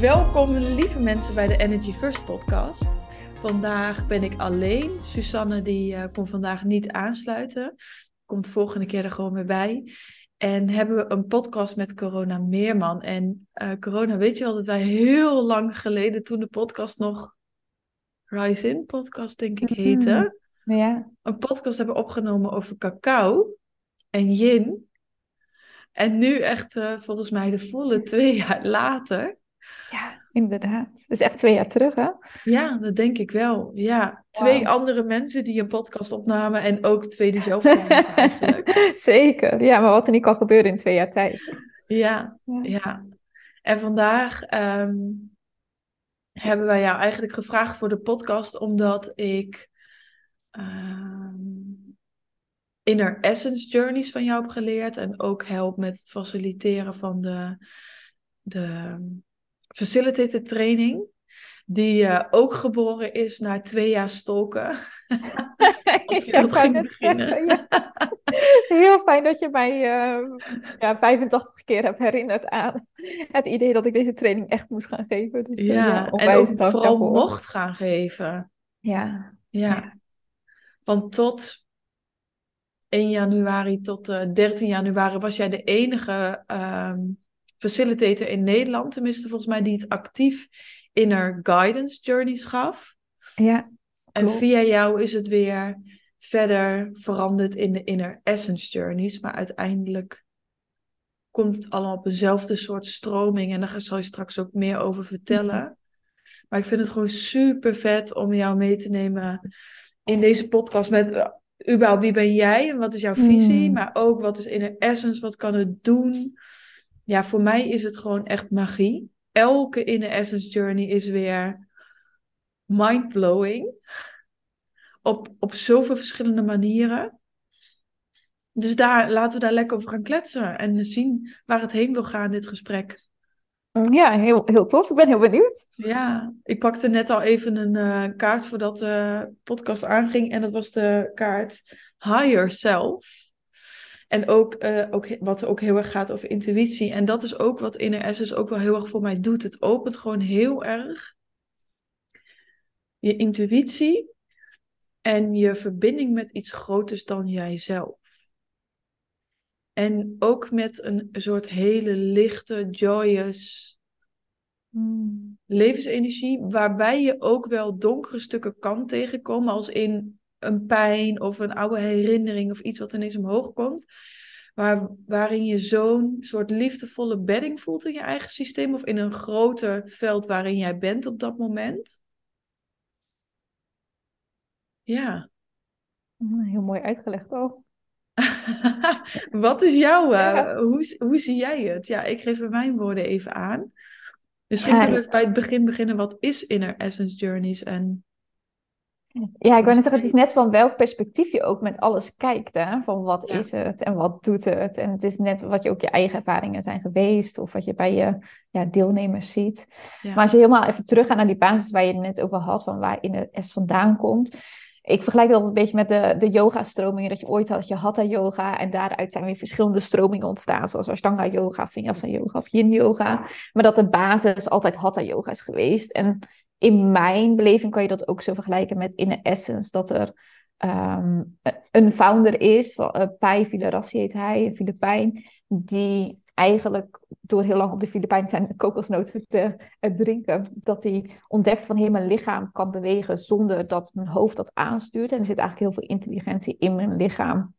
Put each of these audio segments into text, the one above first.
Welkom lieve mensen bij de Energy First podcast. Vandaag ben ik alleen. Susanne die uh, kon vandaag niet aansluiten. Komt volgende keer er gewoon weer bij. En hebben we een podcast met Corona Meerman. En uh, Corona, weet je wel dat wij heel lang geleden, toen de podcast nog Rise In podcast denk ik heette. Mm, ja. Een podcast hebben opgenomen over cacao en yin. En nu echt uh, volgens mij de volle twee jaar later ja, inderdaad. Dus echt twee jaar terug, hè? Ja, dat denk ik wel. Ja, twee andere mensen die een podcast opnamen en ook twee dezelfde mensen eigenlijk. Zeker, ja, maar wat er niet kan gebeuren in twee jaar tijd. Ja, ja. ja. En vandaag um, hebben wij jou eigenlijk gevraagd voor de podcast omdat ik um, Inner Essence Journeys van jou heb geleerd en ook help met het faciliteren van de, de facilitator training. Die uh, ook geboren is na twee jaar stolken. of je dat ging beginnen. ja. Heel fijn dat je mij uh, ja, 85 keer hebt herinnerd aan het idee dat ik deze training echt moest gaan geven. Dus, ja, ja en ook vooral mocht gaan geven. Ja. ja. Want tot 1 januari tot uh, 13 januari was jij de enige facilitator in Nederland, tenminste volgens mij, die het actief inner guidance journeys gaf. Ja. En via jou is het weer verder veranderd in de inner essence journeys, maar uiteindelijk komt het allemaal op eenzelfde soort stroming en daar zal je straks ook meer over vertellen. Mhm. Maar ik vind het gewoon super vet om jou mee te nemen in deze podcast met uh, überhaupt wie ben jij en wat is jouw visie, mm. maar ook wat is inner essence, wat kan het doen ja, voor mij is het gewoon echt magie. Elke Inner Essence Journey is weer mind-blowing. Op, op zoveel verschillende manieren. Dus daar, laten we daar lekker over gaan kletsen en zien waar het heen wil gaan, dit gesprek. Ja, heel, heel tof. Ik ben heel benieuwd. Ja, ik pakte net al even een uh, kaart voordat de podcast aanging. En dat was de kaart Higher Self. En ook, uh, ook wat ook heel erg gaat over intuïtie. En dat is ook wat Inner Essence ook wel heel erg voor mij doet. Het opent gewoon heel erg je intuïtie en je verbinding met iets groters dan jijzelf. En ook met een soort hele lichte, joyous hmm. levensenergie, waarbij je ook wel donkere stukken kan tegenkomen, als in een pijn of een oude herinnering of iets wat ineens omhoog komt. Waar, waarin je zo'n soort liefdevolle bedding voelt in je eigen systeem of in een groter veld waarin jij bent op dat moment. Ja. Mm, heel mooi uitgelegd ook. Wat is jouw, uh, hoe, hoe zie jij het? Ja, ik geef er mijn woorden even aan. Misschien kunnen we bij het begin beginnen. Wat is Inner Essence Journeys en ja, ik wou net zeggen, het is net van welk perspectief je ook met alles kijkt. Hè? Van wat is het en wat doet het. En het is net wat je ook je eigen ervaringen zijn geweest. Of wat je bij je ja, deelnemers ziet. Maar als je helemaal even terug gaat naar die basis waar je het net over had. Van waar in het S vandaan komt. Ik vergelijk dat een beetje met de, de yoga-stromingen. Dat je ooit had je hatha-yoga. En daaruit zijn weer verschillende stromingen ontstaan. Zoals Ashtanga-yoga, Vinyasa-yoga of Yin-yoga. Maar dat de basis altijd hatha-yoga is geweest. En in mijn beleving kan je dat ook zo vergelijken met in de essence. Dat er um, een founder is, uh, Pai Filarassi heet hij, een Filipijn, die eigenlijk door heel lang op de Filipijnen zijn kokosnoten te uh, drinken, dat hij ontdekt van hey, mijn lichaam kan bewegen zonder dat mijn hoofd dat aanstuurt. En er zit eigenlijk heel veel intelligentie in mijn lichaam.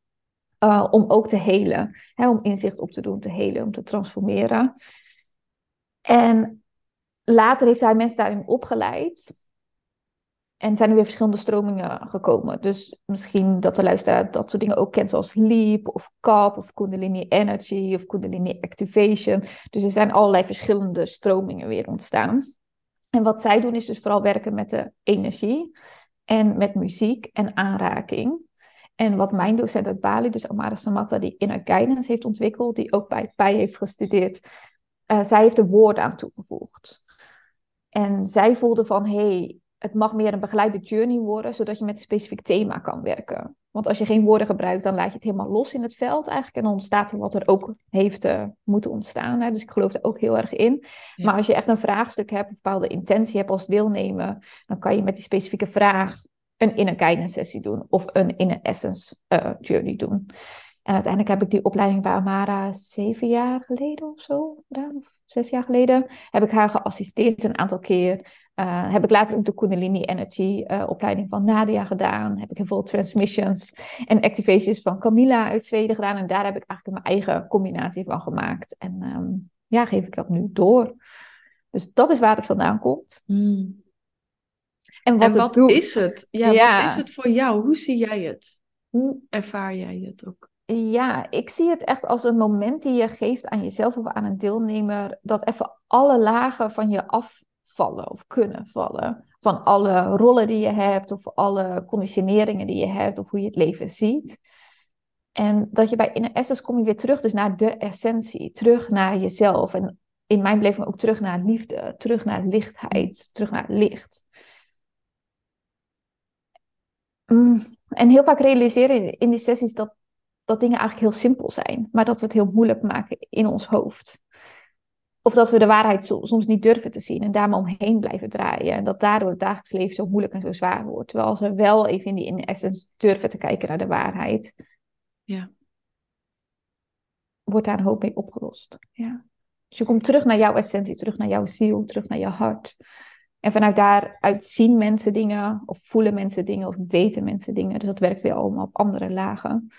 Uh, om ook te helen, hè, om inzicht op te doen, te helen, om te transformeren. En later heeft hij mensen daarin opgeleid. En zijn er weer verschillende stromingen gekomen. Dus misschien dat de luisteraar dat soort dingen ook kent, zoals Leap of CAP of Kundalini Energy of Kundalini Activation. Dus er zijn allerlei verschillende stromingen weer ontstaan. En wat zij doen is dus vooral werken met de energie en met muziek en aanraking. En wat mijn docent uit Bali, dus Amara Samatta, die inner guidance heeft ontwikkeld, die ook bij PAI heeft gestudeerd, uh, zij heeft er woorden aan toegevoegd. En zij voelde van, hé, hey, het mag meer een begeleide journey worden, zodat je met een specifiek thema kan werken. Want als je geen woorden gebruikt, dan laat je het helemaal los in het veld eigenlijk. En dan ontstaat er wat er ook heeft uh, moeten ontstaan. Hè. Dus ik geloof er ook heel erg in. Maar als je echt een vraagstuk hebt, een bepaalde intentie hebt als deelnemer, dan kan je met die specifieke vraag een inner guidance sessie doen of een inner essence uh, journey doen. En uiteindelijk heb ik die opleiding bij Amara zeven jaar geleden of zo gedaan, of zes jaar geleden. Heb ik haar geassisteerd een aantal keer. Uh, heb ik later ook de Kundalini Energy uh, opleiding van Nadia gedaan. Heb ik heel veel transmissions en activations van Camilla uit Zweden gedaan. En daar heb ik eigenlijk mijn eigen combinatie van gemaakt. En um, ja, geef ik dat nu door. Dus dat is waar het vandaan komt. Hmm. En wat, en wat is het? Ja, ja, wat is het voor jou? Hoe zie jij het? Hoe ervaar jij het ook? Ja, ik zie het echt als een moment die je geeft aan jezelf of aan een deelnemer, dat even alle lagen van je afvallen of kunnen vallen. Van alle rollen die je hebt, of alle conditioneringen die je hebt, of hoe je het leven ziet. En dat je bij Inner Essence kom je weer terug dus naar de essentie, terug naar jezelf. En in mijn beleving ook terug naar liefde, terug naar lichtheid, terug naar licht. Mm, en heel vaak realiseren in die sessies dat dat dingen eigenlijk heel simpel zijn, maar dat we het heel moeilijk maken in ons hoofd. Of dat we de waarheid soms niet durven te zien en daar maar omheen blijven draaien. En dat daardoor het dagelijks leven zo moeilijk en zo zwaar wordt. Terwijl als we wel even in die in essence durven te kijken naar de waarheid, ja. wordt daar een hoop mee opgelost. Ja. Dus je komt terug naar jouw essentie, terug naar jouw ziel, terug naar je hart. En vanuit daaruit zien mensen dingen, of voelen mensen dingen, of weten mensen dingen. Dus dat werkt weer allemaal op andere lagen.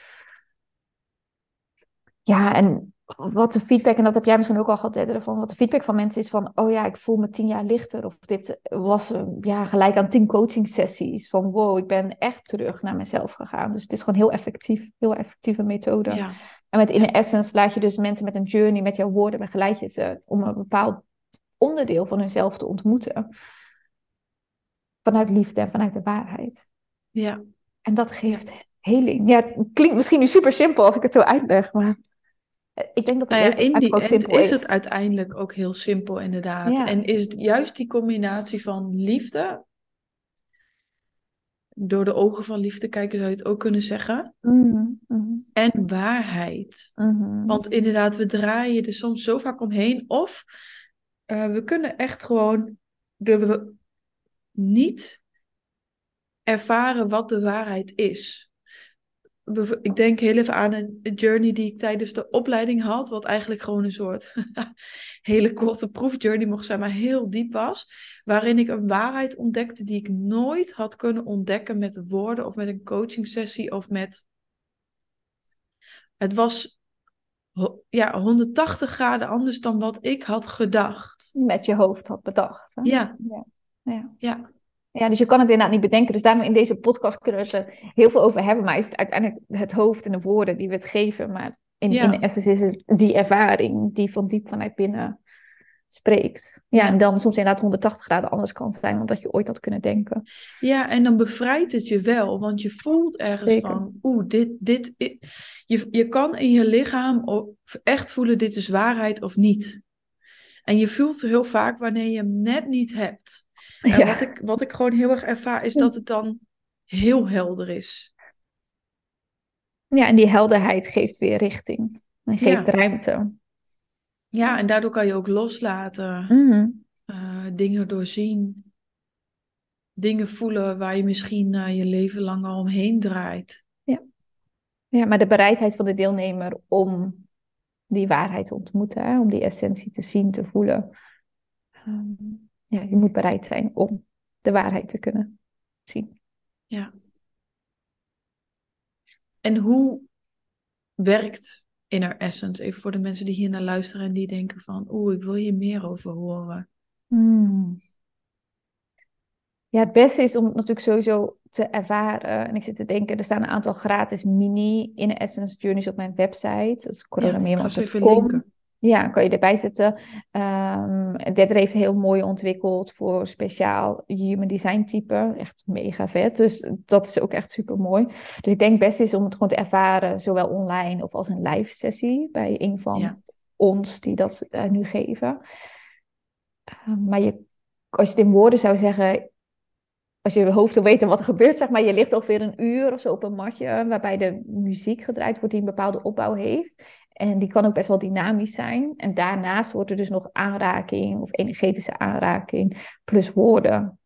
Ja, en wat de feedback, en dat heb jij misschien ook al gehad, van wat de feedback van mensen is van, oh ja, ik voel me tien jaar lichter. Of dit was ja, gelijk aan tien coaching sessies. Van wow, ik ben echt terug naar mezelf gegaan. Dus het is gewoon heel effectief, heel effectieve methode. Ja. En met In Essence laat je dus mensen met een journey, met jouw woorden, begeleid je ze om een bepaald onderdeel van hunzelf te ontmoeten. Vanuit liefde en vanuit de waarheid. Ja. En dat geeft heling. Ja, het klinkt misschien nu super simpel als ik het zo uitleg, maar ik denk dat het nou ja, in die simpel is. is het uiteindelijk ook heel simpel inderdaad. En is het juist die combinatie van liefde, door de ogen van liefde kijken zou je het ook kunnen zeggen, mhm, mhm. en waarheid. Mhm. Want inderdaad, we draaien er soms zo vaak omheen of uh, we kunnen echt gewoon de, niet ervaren wat de waarheid is ik denk heel even aan een journey die ik tijdens de opleiding had, wat eigenlijk gewoon een soort hele korte proefjourney mocht zijn, maar heel diep was, waarin ik een waarheid ontdekte die ik nooit had kunnen ontdekken met woorden of met een coaching sessie of met. Het was ja, 180 graden anders dan wat ik had gedacht. Met je hoofd had bedacht. Hè? Ja. ja. Ja. ja. Ja, dus je kan het inderdaad niet bedenken. Dus daarom in deze podcast kunnen we het er heel veel over hebben. Maar is het uiteindelijk het hoofd en de woorden die we het geven. Maar in, in de essence is het die ervaring die van diep vanuit binnen spreekt. Ja, en dan soms inderdaad 180 graden anders kan zijn dan dat je ooit had kunnen denken. Ja, en dan bevrijdt het je wel, want je voelt ergens van, oeh, dit, dit, je, je kan in je lichaam echt voelen, dit is waarheid of niet. En je voelt heel vaak wanneer je hem net niet hebt. En wat, ik, wat ik gewoon heel erg ervaar is dat het dan heel helder is. Ja, en die helderheid geeft weer richting. En geeft ruimte. Ja, en daardoor kan je ook loslaten. Mhm. Eh, dingen doorzien. Dingen voelen waar je misschien uh, je leven lang al omheen draait. Ja. ja, maar de bereidheid van de deelnemer om die waarheid te ontmoeten. Hè? Om die essentie te zien, te voelen. Um, ja, je moet bereid zijn om de waarheid te kunnen zien. Ja. En hoe werkt Inner Essence? Even voor de mensen die hier naar luisteren en die denken van, oeh, ik wil hier meer over horen. Hmm. Ja, het beste is om het natuurlijk sowieso te ervaren. En ik zit te denken, er staan een aantal gratis mini in Essence Journeys op mijn website. Dat is coronameerman.com. Ja, kan je erbij zetten. Um, Dedder heeft heel mooi ontwikkeld voor speciaal human design type. Echt mega vet. Dus dat is ook echt super mooi. Dus ik denk best is om het gewoon te ervaren, zowel online of als een live sessie bij een van ons die dat uh, nu geven. Uh, maar je, als je het in woorden zou zeggen, als je je hoofd wil weten wat er gebeurt, zeg maar, je ligt ongeveer een uur of zo op een matje, waarbij de muziek gedraaid wordt die een bepaalde opbouw heeft. En die kan ook best wel dynamisch zijn. En daarnaast wordt er dus nog aanraking of energetische aanraking plus woorden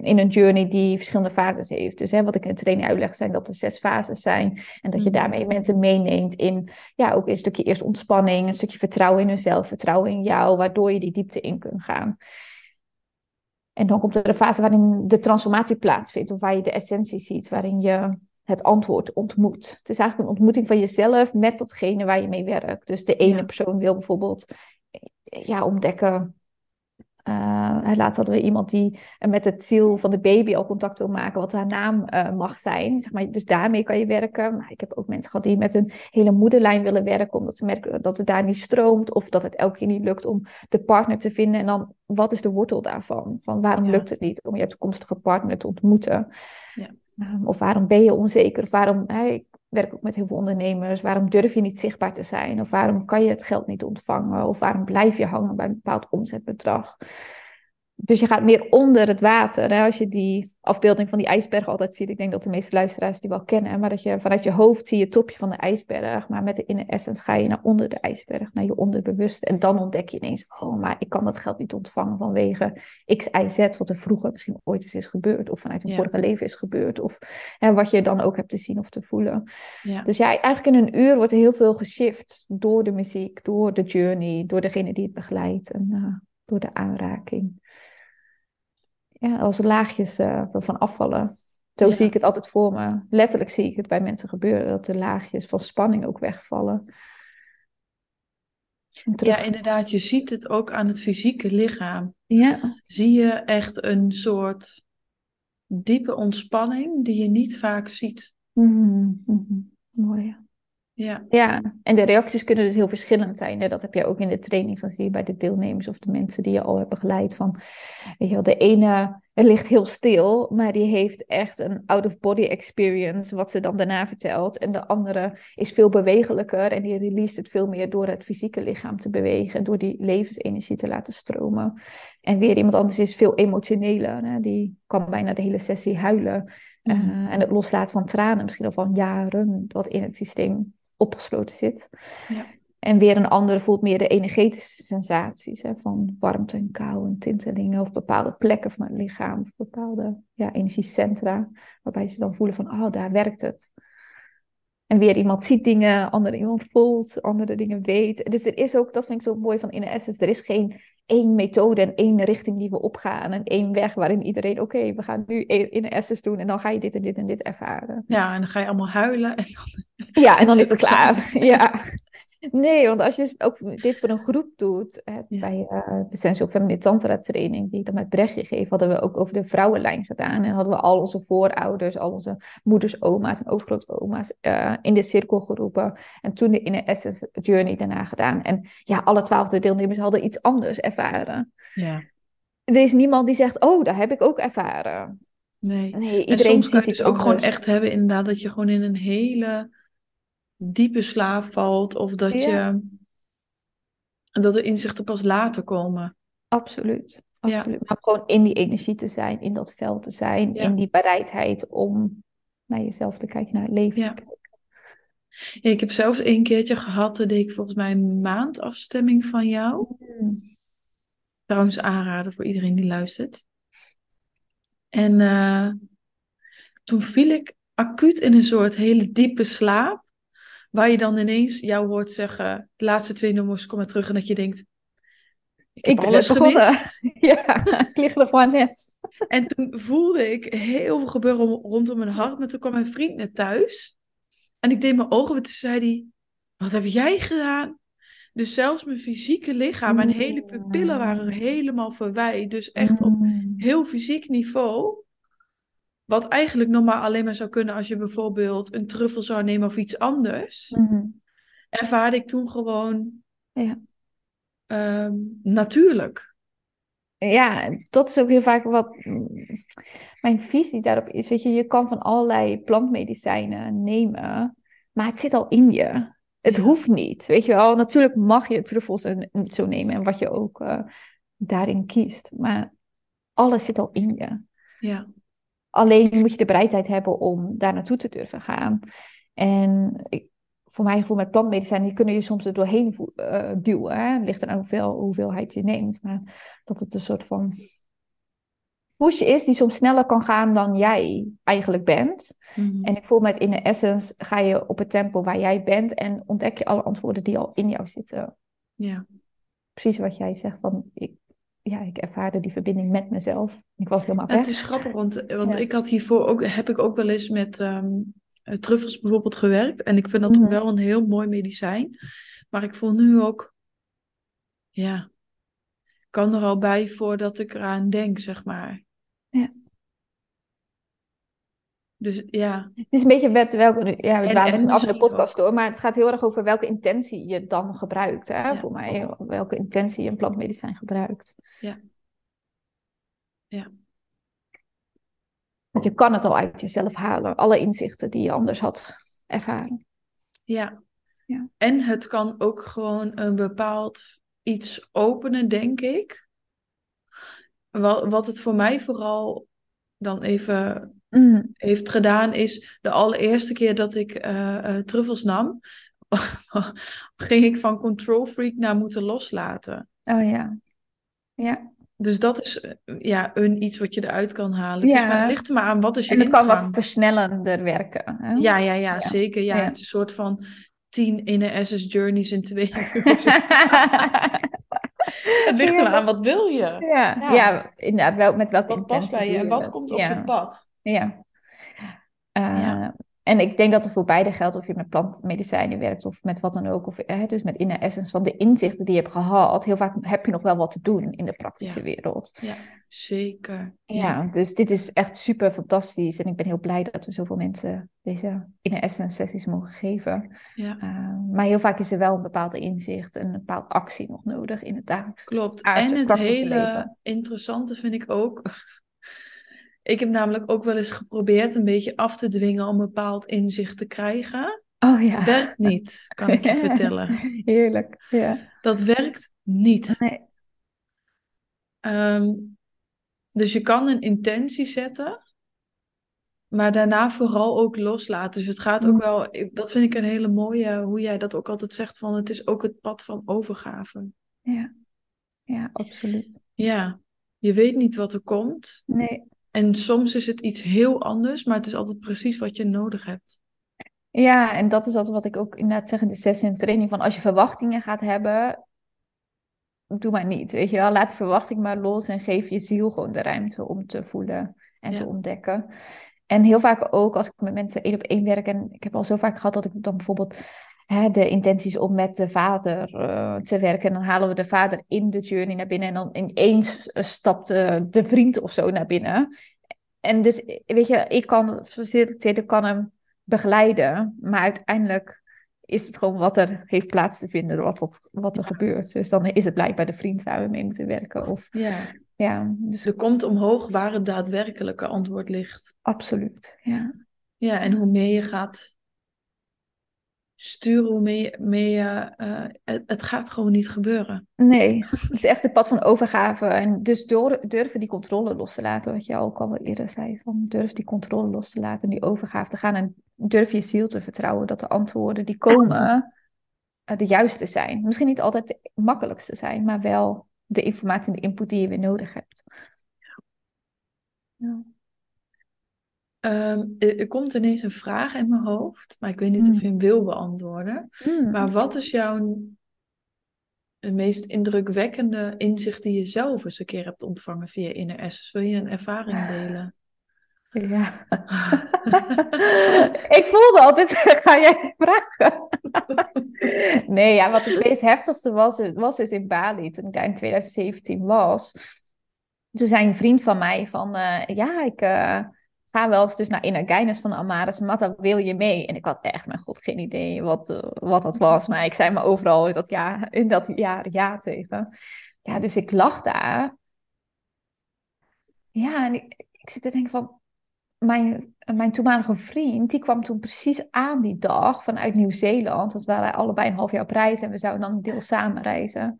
in een journey die verschillende fases heeft. Dus hè, wat ik in de training uitleg zijn dat er zes fases zijn. En dat je mhm. daarmee mensen meeneemt in ja, ook een stukje eerst ontspanning, een stukje vertrouwen in jezelf, vertrouwen in jou, waardoor je die diepte in kunt gaan. En dan komt er een fase waarin de transformatie plaatsvindt, of waar je de essentie ziet, waarin je het antwoord ontmoet. Het is eigenlijk een ontmoeting van jezelf met datgene waar je mee werkt. Dus de ene persoon wil bijvoorbeeld ja, ontdekken. Uh, laatst hadden we iemand die met het ziel van de baby al contact wil maken, wat haar naam uh, mag zijn. Zeg maar, dus daarmee kan je werken. Maar ik heb ook mensen gehad die met een hele moederlijn willen werken, omdat ze merken dat het daar niet stroomt, of dat het elke keer niet lukt om de partner te vinden. En dan, wat is de wortel daarvan? Van waarom lukt het niet om je toekomstige partner te ontmoeten? Ja. Ehm, of waarom ben je onzeker? Of waarom, ik werk ook met heel veel ondernemers, waarom durf je niet zichtbaar te zijn? Of waarom kan je het geld niet ontvangen? Of waarom blijf je hangen bij een bepaald omzetbedrag? Dus je gaat meer onder het water. Hè? Als je die afbeelding van die ijsberg altijd ziet. Ik denk dat de meeste luisteraars die wel kennen. Maar dat je vanuit je hoofd zie je het topje van de ijsberg. Maar met de inner essence ga je naar onder de ijsberg. Naar je onderbewuste. En dan ontdek je ineens. Oh, maar ik kan dat geld niet ontvangen vanwege X, Y, Z. Wat er vroeger misschien ooit eens is gebeurd. Of vanuit een vorige leven is gebeurd. Of hè, wat je dan ook hebt te zien of te voelen. Ja. Dus ja, eigenlijk in een uur wordt er heel veel geshift. Door de muziek, door de journey. Door degene die het begeleidt. En uh, door de aanraking ja, als laagjes uh, van afvallen. Zo zie ik het altijd voor me. Letterlijk zie ik het bij mensen gebeuren, dat de laagjes van spanning ook wegvallen. Ja, inderdaad, je ziet het ook aan het fysieke lichaam. Ja. Zie je echt een soort diepe ontspanning die je niet vaak ziet. Mm -hmm. Mooi. Ja. ja, en de reacties kunnen dus heel verschillend zijn. Hè? Dat heb je ook in de training gezien bij de deelnemers of de mensen die je al hebt begeleid. Van, weet je wel, de ene ligt heel stil, maar die heeft echt een out-of-body experience, wat ze dan daarna vertelt. En de andere is veel bewegelijker en die release het veel meer door het fysieke lichaam te bewegen, door die levensenergie te laten stromen. En weer iemand anders is veel emotioneler, hè? die kan bijna de hele sessie huilen. Uh, en het loslaten van tranen, misschien al van jaren, wat in het systeem opgesloten zit. Ja. En weer een andere voelt meer de energetische sensaties hè, van warmte en kou en tintelingen of bepaalde plekken van het lichaam of bepaalde ja, energiecentra, waarbij ze dan voelen van, oh, daar werkt het. En weer iemand ziet dingen, andere iemand voelt, andere dingen weet. Dus er is ook, dat vind ik zo mooi van Inner Essence, er is geen één methode en één richting die we opgaan en één weg waarin iedereen, oké, we gaan nu Inner Essence doen en dan ga je dit en dit en dit ervaren. Ja, en dan ga je allemaal huilen en dan... Ja, en dan is het klaar. Ja. Nee, want als je dus ook dit voor een groep doet, bij uh, de Sensual Feminine Tantra training, die ik dan met Brechtje geef, hadden we ook over de vrouwenlijn gedaan. En hadden we al onze voorouders, al onze moeders, oma's en overgrootoma's uh, in de cirkel geroepen. En toen de Inner Essence Journey daarna gedaan. En ja, alle twaalfde deelnemers hadden iets anders ervaren. Ja. Er is niemand die zegt, oh, dat heb ik ook ervaren. Nee, nee iedereen en soms ziet kan je dus ook gewoon echt hebben inderdaad dat je gewoon in een hele diepe slaap valt of dat, je, dat de inzichten pas later komen. Absoluut. Absoluut. Maar gewoon in die energie te zijn, in dat veld te zijn, in die bereidheid om naar jezelf te kijken, naar het leven te kijken. ik heb zelfs een keertje gehad, dat deed ik volgens mij een maandafstemming van jou. Mm. Trouwens aanraden voor iedereen die luistert. En uh, toen viel ik acuut in een soort hele diepe slaap. Waar je dan ineens jou hoort zeggen, de laatste twee nummers komen terug en dat je denkt, ik heb ik alles. Ja, ik lig er gewoon net. En toen voelde ik heel veel gebeuren rondom mijn hart. Maar toen kwam mijn vriend net thuis. En ik deed mijn ogen en toen zei hij, wat heb jij gedaan? Dus zelfs mijn fysieke lichaam, mijn hele pupillen waren helemaal verwijd. Dus echt op Mm. heel fysiek niveau. Wat eigenlijk normaal alleen maar zou kunnen als je bijvoorbeeld een truffel zou nemen of iets anders. Mhm. Ervaarde ik toen gewoon Ja. ehm, natuurlijk. Ja, dat is ook heel vaak wat mm, mijn visie daarop is. Weet je, je kan van allerlei plantmedicijnen nemen, maar het zit al in je. Het Ja. hoeft niet, weet je wel. Natuurlijk mag je truffels en en zo nemen en wat je ook eh, daarin kiest, maar alles zit al in je. Ja, Alleen moet je de bereidheid hebben om daar naartoe te durven gaan. En ik, voor mijn gevoel met plantmedicijnen, die kunnen je soms er doorheen eh, duwen. Hè? Het ligt er aan hoeveel, hoeveelheid je neemt. Maar dat het een soort van push is die soms sneller kan gaan dan jij eigenlijk bent. Mhm. En ik voel met in de essence ga je op het tempo waar jij bent en ontdek je alle antwoorden die al in jou zitten. ja. Precies wat jij zegt, van ik, ja, ik ervaarde die verbinding met mezelf. Ik was helemaal weg. het is grappig, want, want Ja. ik had hiervoor ook, heb ik ook wel eens met ehm, eh, truffels bijvoorbeeld gewerkt. En ik vind dat Mhm. wel een heel mooi medicijn. Maar ik voel nu ook, ja, kan er al bij voordat ik eraan denk, zeg maar. Ja. Dus ja, Het is een beetje met welke, ja, we En- dwalen en dus een andere misschien podcast door, maar het gaat heel erg over welke intentie je dan gebruikt. Hè? Ja. Voor mij, welke intentie je een plantmedicijn gebruikt. Ja. Ja. Want je kan het al uit jezelf halen, alle inzichten die je anders had ervaren. ja. Ja. En het kan ook gewoon een bepaald iets openen, denk ik. Wat, wat het voor mij vooral dan even heeft gedaan, is de allereerste keer dat ik eh, eh, truffels nam, ging ik van control freak naar moeten loslaten. Oh ja. Ja. Dus dat is eh, ja, een iets wat je eruit kan halen. Het, is Ja. maar, het ligt er maar aan wat is je En het kan wat versnellender werken. Hè? Ja, ja, ja, Ja. zeker. Ja, Ja. Het is een soort van tien inner SS journeys in twee uur. het ligt er maar aan, wat wil je? Ja, Ja. inderdaad. Wel, met welke Wat intentie past bij je doe en wat het? komt op je pad? Ja. Eh, Ja. En ik denk dat er voor beide geldt of je met plantmedicijnen werkt of met wat dan ook. Of eh, dus met inner essence van de inzichten die je hebt gehad. Heel vaak heb je nog wel wat te doen in de praktische Ja. wereld. Ja, zeker. Ja, dus dit is echt super fantastisch. En ik ben heel blij dat we zoveel mensen deze inner essence sessies mogen geven. Ja, Eh, maar heel vaak is er wel een bepaalde inzicht en een bepaalde actie nog nodig in het dagelijks. klopt. En het hele leven. interessante vind ik ook. Ik heb namelijk ook wel eens geprobeerd een beetje af te dwingen om een bepaald inzicht te krijgen. Oh ja. Werkt niet, kan ik je vertellen. Heerlijk. Ja. Dat werkt niet. Nee. Ehm, dus je kan een intentie zetten, maar daarna vooral ook loslaten. Dus het gaat ook Mm. wel, dat vind ik een hele mooie, hoe jij dat ook altijd zegt, van het is ook het pad van overgave. Ja. ja, absoluut. Ja, je weet niet wat er komt. Nee. En soms is het iets heel anders, maar het is altijd precies wat je nodig hebt. Ja, en dat is altijd wat ik ook inderdaad zeg in de sessie en training. Van als je verwachtingen gaat hebben, doe maar niet. Weet je wel, laat de verwachting maar los en geef je ziel gewoon de ruimte om te voelen en te ontdekken. En heel vaak ook als ik met mensen één op één werk. En ik heb al zo vaak gehad dat ik dan bijvoorbeeld hè, de intenties om met de vader eh, te werken. En dan halen we de vader in de journey naar binnen. En dan ineens eh, stapt eh, de vriend of zo naar binnen. En dus, weet je, ik kan faciliteren, kan hem begeleiden. Maar uiteindelijk is het gewoon wat er heeft plaats te vinden, wat, dat, wat er gebeurt. Dus dan is het blijkbaar de vriend waar we mee moeten werken. Of, Ja, ja, dus er komt omhoog waar het daadwerkelijke antwoord ligt. absoluut. Ja. Ja, en hoe meer je gaat sturen, hoe meer, meer je, eh, het, het gaat gewoon niet gebeuren. Nee, het is echt het pad van overgave. En dus door, durven die controle los te laten, wat je ook al eerder zei. Van durf die controle los te laten en die overgave te gaan. En durf je ziel te vertrouwen dat de antwoorden die komen eh, de juiste zijn. Misschien niet altijd de makkelijkste zijn, maar wel de informatie en de input die je weer nodig hebt. Ja. Ehm, er, komt ineens een vraag in mijn hoofd, maar ik weet niet of je hem wil beantwoorden. Hmm. Maar wat is jouw meest indrukwekkende inzicht die je zelf eens een keer hebt ontvangen via Inner Essence? Wil je een ervaring delen? Ja. ik voelde altijd, ga jij vragen? nee, ja, wat het meest heftigste was, was dus in Bali, toen ik daar in 2017 was. Toen zei een vriend van mij van, uh, ja, ik uh, ga wel eens dus naar Inner van Amaris Matta, wil je mee? En ik had echt, mijn god, geen idee wat, uh, wat dat was. Maar ik zei me overal in dat, jaar, in dat jaar ja tegen. Ja, dus ik lag daar. Ja, en ik, zit te denken van, mijn, mijn toenmalige vriend, die kwam toen precies aan die dag vanuit Nieuw-Zeeland. Dat waren allebei een half jaar op reis en we zouden dan deel samen reizen.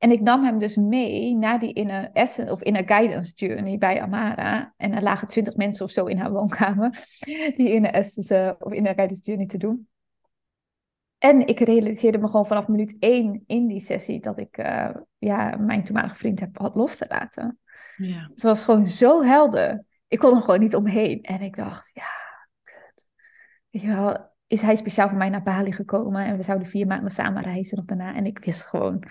En ik nam hem dus mee naar die inner essence of inner guidance journey bij Amara. En er lagen twintig mensen of zo in haar woonkamer die inner essence uh, of inner guidance journey te doen. En ik realiseerde me gewoon vanaf minuut één in die sessie dat ik uh, ja, mijn toenmalige vriend heb, had los te laten. Ja. Het was gewoon zo helder. Ik kon er gewoon niet omheen. En ik dacht, ja, kut. Weet je wel, is hij speciaal voor mij naar Bali gekomen en we zouden vier maanden samen reizen nog daarna. En ik wist gewoon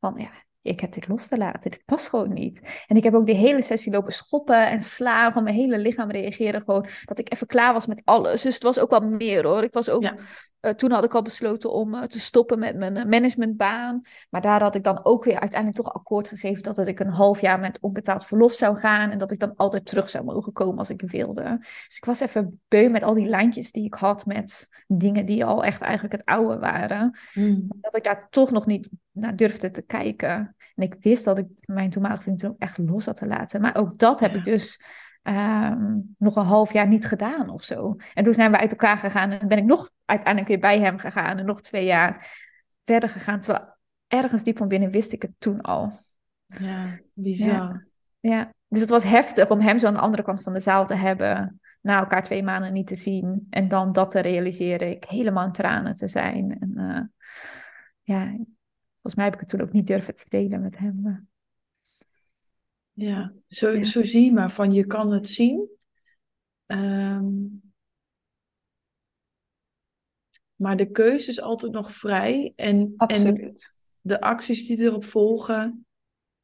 van, ja, ik heb dit los te laten. Dit past gewoon niet. En ik heb ook die hele sessie lopen schoppen en slaan. Van mijn hele lichaam reageren gewoon. Dat ik even klaar was met alles. Dus het was ook wel meer hoor. Ik was ook. Uh, toen had ik al besloten om uh, te stoppen met mijn uh, managementbaan. Maar daar had ik dan ook weer uiteindelijk toch akkoord gegeven dat ik een half jaar met onbetaald verlof zou gaan. En dat ik dan altijd terug zou mogen komen als ik wilde. Dus ik was even beu met al die lijntjes die ik had met dingen die al echt eigenlijk het oude waren. Mm. Dat ik daar toch nog niet naar durfde te kijken. En ik wist dat ik mijn toenmalige vriend toen ook echt los had te laten. Maar ook dat heb ik dus um, nog een half jaar niet gedaan of zo. En toen zijn we uit elkaar gegaan en ben ik nog uiteindelijk weer bij hem gegaan en nog twee jaar verder gegaan. Terwijl ergens diep van binnen wist ik het toen al. Ja, bizar. Ja, ja. dus het was heftig om hem zo aan de andere kant van de zaal te hebben. Na elkaar twee maanden niet te zien. En dan dat te realiseren. Ik helemaal in tranen te zijn. En uh, ja, volgens mij heb ik het toen ook niet durven te delen met hem. Ja, zo, ja. zo zie je maar van je kan het zien. Um, maar de keuze is altijd nog vrij. En, en de acties die erop volgen,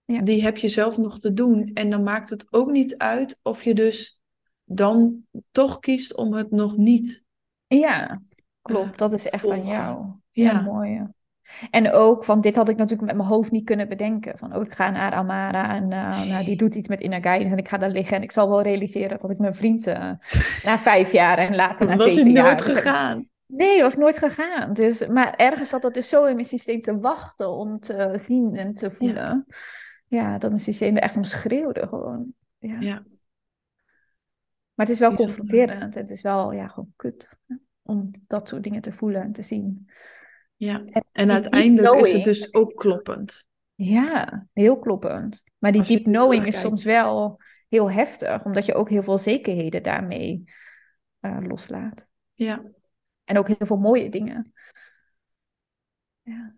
ja. die heb je zelf nog te doen. En dan maakt het ook niet uit of je dus dan toch kiest om het nog niet. Ja, klopt. Uh, dat is echt volgen. aan jou. Ja, ja mooi. En ook van dit had ik natuurlijk met mijn hoofd niet kunnen bedenken. Van oh, ik ga naar Amara en uh, nee. nou, die doet iets met inner guidance en ik ga daar liggen. En ik zal wel realiseren dat ik mijn vriend uh, na vijf jaar en later na zeven jaar... Dat is nooit gegaan. Nee, dat was nooit gegaan. Dus, maar ergens zat dat dus zo in mijn systeem te wachten om te zien en te voelen. Ja, ja dat mijn systeem er echt om schreeuwde gewoon. Ja. ja. Maar het is wel confronterend. Het is wel ja, gewoon kut om dat soort dingen te voelen en te zien. Ja, en, en uiteindelijk is het dus ook kloppend. Ja, heel kloppend. Maar die deep knowing is soms wel heel heftig, omdat je ook heel veel zekerheden daarmee uh, loslaat. Ja. En ook heel veel mooie dingen. Ja.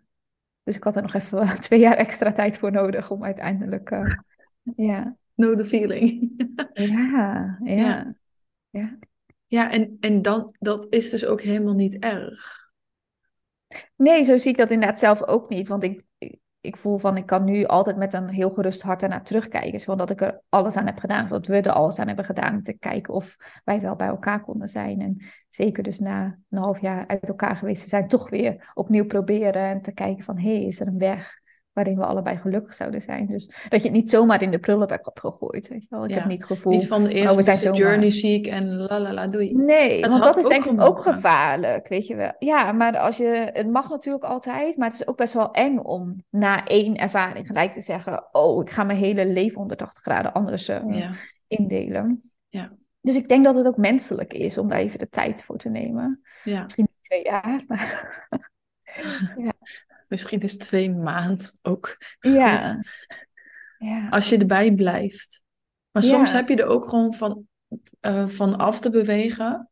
Dus ik had er nog even twee jaar extra tijd voor nodig om uiteindelijk. Uh, ja. Know the feeling. ja, ja. Ja, ja. ja en, en dan, dat is dus ook helemaal niet erg. Nee, zo zie ik dat inderdaad zelf ook niet. Want ik, ik voel van, ik kan nu altijd met een heel gerust hart ernaar terugkijken. Zodat dat ik er alles aan heb gedaan. Dat we er alles aan hebben gedaan. Te kijken of wij wel bij elkaar konden zijn. En zeker dus na een half jaar uit elkaar geweest te zijn. Toch weer opnieuw proberen. En te kijken van, hé, hey, is er een weg waarin we allebei gelukkig zouden zijn. Dus dat je het niet zomaar in de prullenbak hebt gegooid. Weet je wel? Ik ja. heb niet het gevoel... Niet van de eerste oh, we zijn zomaar... journey ziek en la la la doei. Nee, het want dat is denk ik ook gevaarlijk, weet je wel. Ja, maar als je... Het mag natuurlijk altijd, maar het is ook best wel eng om na één ervaring gelijk te zeggen... Oh, ik ga mijn hele leven 180 graden anders uh, ja. indelen. Ja. Dus ik denk dat het ook menselijk is om daar even de tijd voor te nemen. Ja. Misschien niet twee jaar, maar... ja. Misschien is twee maand ook ja. goed. Ja. Als je erbij blijft. Maar soms heb je er ook gewoon van, uh, van af te bewegen.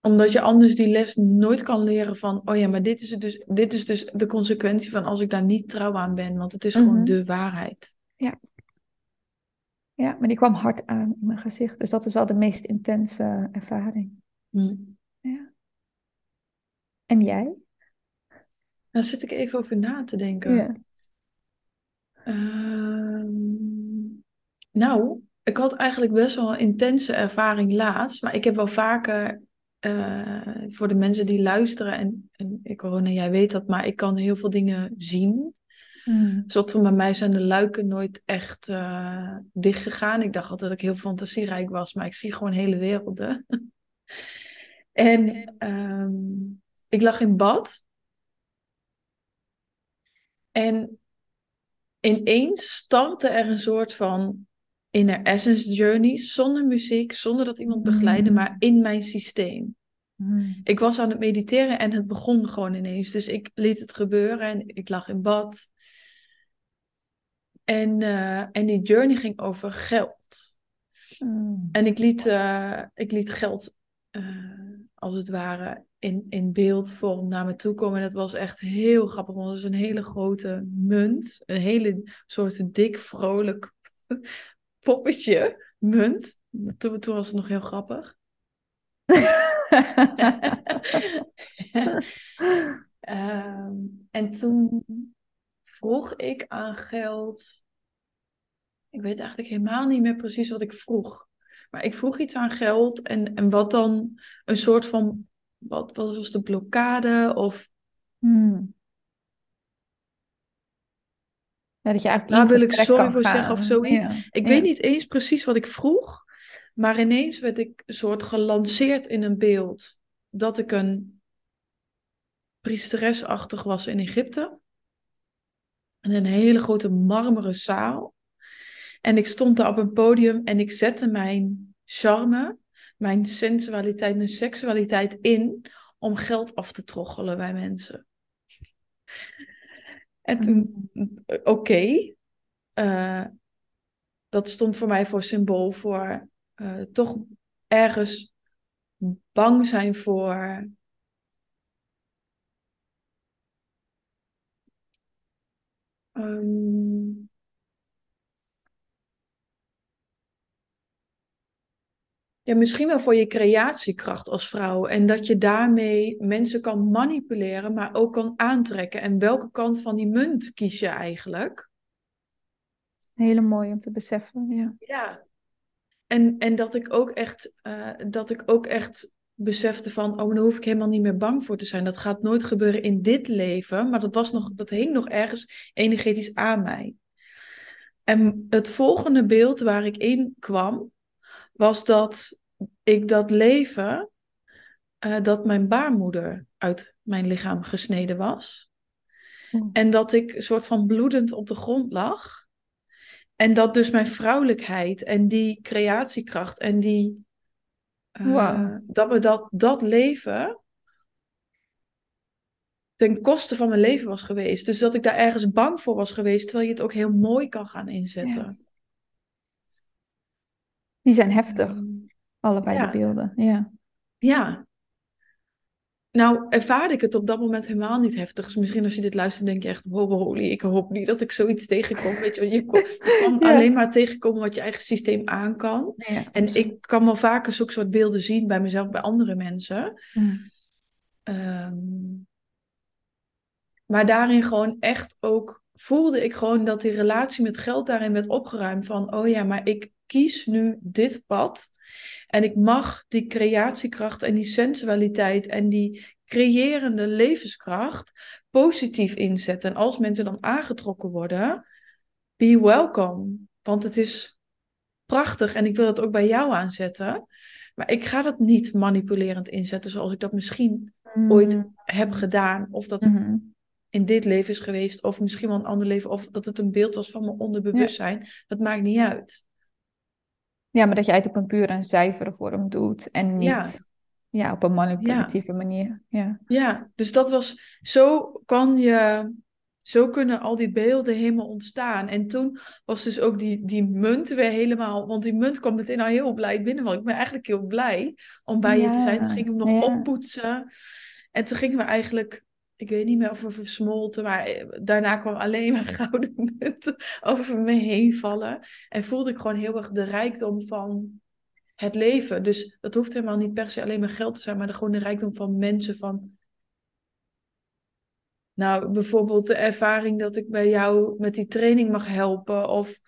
Omdat je anders die les nooit kan leren van... Oh ja, maar dit is, dus, dit is dus de consequentie van als ik daar niet trouw aan ben. Want het is mm -hmm. gewoon de waarheid. Ja. Ja, maar die kwam hard aan in mijn gezicht. Dus dat is wel de meest intense ervaring. Mm. Ja. En jij? Daar zit ik even over na te denken. Ja. Uh, nou, ik had eigenlijk best wel een intense ervaring laatst. Maar ik heb wel vaker, uh, voor de mensen die luisteren en en ik corona, jij weet dat, maar ik kan heel veel dingen zien. Mm. Zoals van bij mij zijn de luiken nooit echt uh, dicht gegaan. Ik dacht altijd dat ik heel fantasierijk was, maar ik zie gewoon hele werelden. en um, ik lag in bad. En ineens startte er een soort van inner essence journey, zonder muziek, zonder dat iemand begeleidde, maar in mijn systeem. Mm. Ik was aan het mediteren en het begon gewoon ineens. Dus ik liet het gebeuren en ik lag in bad. En, uh, en die journey ging over geld. Mm. En ik liet, uh, ik liet geld, uh, als het ware, in, in beeldvorm naar me toe komen. En dat was echt heel grappig, want het is een hele grote munt. Een hele soort dik, vrolijk poppetje munt. Toen, toen was het nog heel grappig. um, en toen vroeg ik aan geld. Ik weet eigenlijk helemaal niet meer precies wat ik vroeg. Maar ik vroeg iets aan geld en, en wat dan een soort van. Wat, wat was de blokkade? Of. Hmm. Ja, dat je eigenlijk Daar wil ik sorry voor gaan. zeggen of zoiets. Ja, Ik ja. weet niet eens precies wat ik vroeg. Maar ineens werd ik een soort gelanceerd in een beeld. Dat ik een priesteresachtig was in Egypte. In een hele grote marmeren zaal. En ik stond daar op een podium en ik zette mijn charme, mijn sensualiteit, mijn seksualiteit in om geld af te troggelen bij mensen. En oké, uh, dat stond voor mij voor symbool voor uh, toch ergens bang zijn voor Um, ja, misschien wel voor je creatiekracht als vrouw. En dat je daarmee mensen kan manipuleren, maar ook kan aantrekken. En welke kant van die munt kies je eigenlijk? Hele mooi om te beseffen, ja. Ja. En, en dat ik ook echt, uh, dat ik ook echt besefte van, oh, daar hoef ik helemaal niet meer bang voor te zijn. Dat gaat nooit gebeuren in dit leven, maar dat, was nog, dat hing nog ergens energetisch aan mij. En het volgende beeld waar ik in kwam, was dat ik dat leven, uh, dat mijn baarmoeder uit mijn lichaam gesneden was. Mm. En dat ik een soort van bloedend op de grond lag. En dat dus mijn vrouwelijkheid en die creatiekracht en die uh, Wow. dat me dat, dat leven ten koste van mijn leven was geweest. Dus dat ik daar ergens bang voor was geweest, terwijl je het ook heel mooi kan gaan inzetten. Die zijn heftig, Um, allebei ja. de beelden. Ja. ja. Nou, ervaarde ik het op dat moment helemaal niet heftig. Dus misschien als je dit luistert, denk je echt, wow, holy, ik hoop niet dat ik zoiets tegenkom. Weet je, je, kan Ja. alleen maar tegenkomen wat je eigen systeem aan kan. ja En ik kan wel vaker zulke soort beelden zien bij mezelf, bij andere mensen. Mm. Ehm, maar daarin gewoon echt ook voelde ik gewoon dat die relatie met geld daarin werd opgeruimd. Van, oh ja, maar ik kies nu dit pad. En ik mag die creatiekracht en die sensualiteit en die creërende levenskracht positief inzetten. En als mensen dan aangetrokken worden, be welcome. Want het is prachtig en ik wil dat ook bij jou aanzetten. Maar ik ga dat niet manipulerend inzetten zoals ik dat misschien ooit Mm. heb gedaan. Of dat Mhm. in dit leven is geweest, of misschien wel een ander leven, of dat het een beeld was van mijn onderbewustzijn. Dat maakt niet uit. Ja, maar dat jij het op een puur en zuivere vorm doet en niet Ja. ja. op een manipulatieve manier. Ja. Ja, dus dat was, zo kan je, zo kunnen al die beelden helemaal ontstaan. En toen was dus ook die, die munt weer helemaal, want die munt kwam meteen al heel blij binnen, want ik ben eigenlijk heel blij om bij je te zijn. Toen gingen we hem nog oppoetsen. En toen gingen we eigenlijk, ik weet niet meer of we versmolten, maar eh, daarna kwam alleen maar gouden munten over me heen vallen. En voelde ik gewoon heel erg de rijkdom van het leven. Dus dat hoeft helemaal niet per se alleen maar geld te zijn, maar de, gewoon de rijkdom van mensen. Van, nou, bijvoorbeeld de ervaring dat ik bij jou met die training mag helpen. Of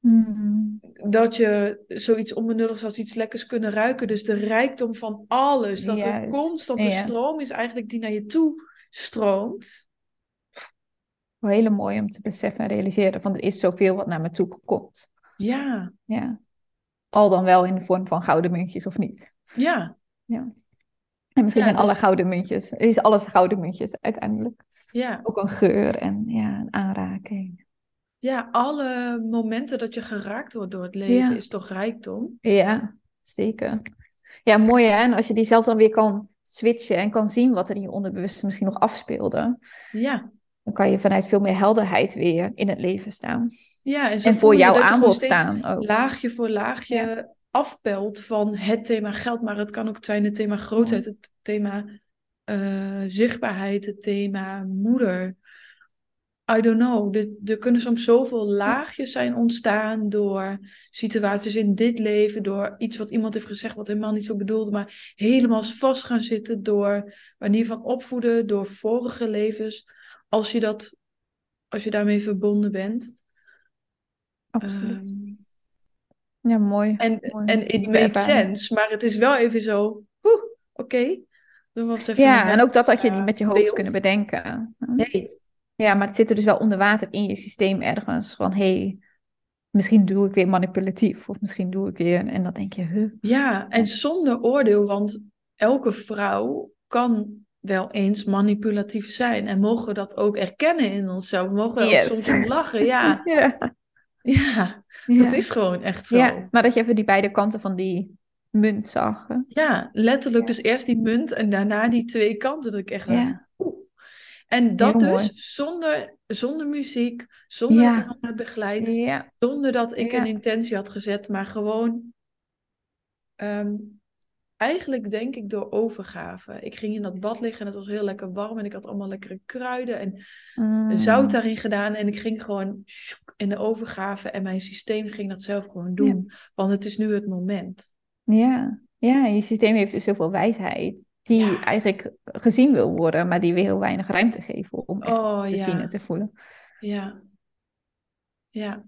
Mm. Dat je zoiets onbenulligs als iets lekkers kunnen ruiken. Dus de rijkdom van alles. Dat er Juist, constante ja. stroom is eigenlijk die naar je toe stroomt. Wel hele mooi om te beseffen en realiseren van er is zoveel wat naar me toe komt. Ja, Ja. Al dan wel in de vorm van gouden muntjes of niet. ja, En misschien Ja, zijn alle dus- gouden muntjes, is alles gouden muntjes uiteindelijk. ja. Ook een geur en ja, een aanraking. Ja, alle momenten dat je geraakt wordt door het leven Ja. is toch rijkdom? Ja, zeker. Ja, mooi hè. En als je die zelf dan weer kan switchen en kan zien wat er in je onderbewuste misschien nog afspeelde, Ja, dan kan je vanuit veel meer helderheid weer in het leven staan. ja. En, voor jouw aanbod staan ook. laagje voor laagje Ja. afpelt van het thema geld, maar het kan ook zijn het thema grootheid, het thema eh, zichtbaarheid, het thema moeder. I don't know. Er, er kunnen soms zoveel laagjes zijn ontstaan door situaties in dit leven, door iets wat iemand heeft gezegd wat helemaal niet zo bedoelde, maar helemaal vast gaan zitten door manier van opvoeden, door vorige levens. Als je dat, als je daarmee verbonden bent. Absoluut. Ehm, Ja, mooi. en, Mooi. en it ervaring. sense, maar het is wel even zo, oké. Even Ja, en ook dat had je eh, niet met je hoofd beeld. kunnen bedenken. Nee, Ja, maar het zit er dus wel onder water in je systeem ergens. Van, hé, hey, misschien doe ik weer manipulatief. Of misschien doe ik weer... En dan denk je, huh? ja, en zonder oordeel, want elke vrouw kan wel eens manipulatief zijn. En mogen we dat ook erkennen in onszelf? We mogen er ook Yes. soms om lachen, ja. Ja. Ja, Ja. dat is gewoon echt zo. Ja, maar dat je even die beide kanten van die munt zag. hè? Ja, letterlijk dus eerst die munt en daarna die twee kanten. Dat ik echt Ja. En dat Heel dus mooi. zonder, zonder muziek, zonder Ja. dat begeleidt, Ja. zonder dat ik Ja. een intentie had gezet, maar gewoon ehm, eigenlijk denk ik door overgave. Ik ging in dat bad liggen en het was heel lekker warm en ik had allemaal lekkere kruiden en Mm. zout daarin gedaan en ik ging gewoon in de overgave en mijn systeem ging dat zelf gewoon doen, want het is nu het moment. Ja. ja, je systeem heeft dus zoveel wijsheid. Die Ja. eigenlijk gezien wil worden, maar die weer heel weinig ruimte geven om echt Oh, te ja. zien en te voelen. Ja. Ja.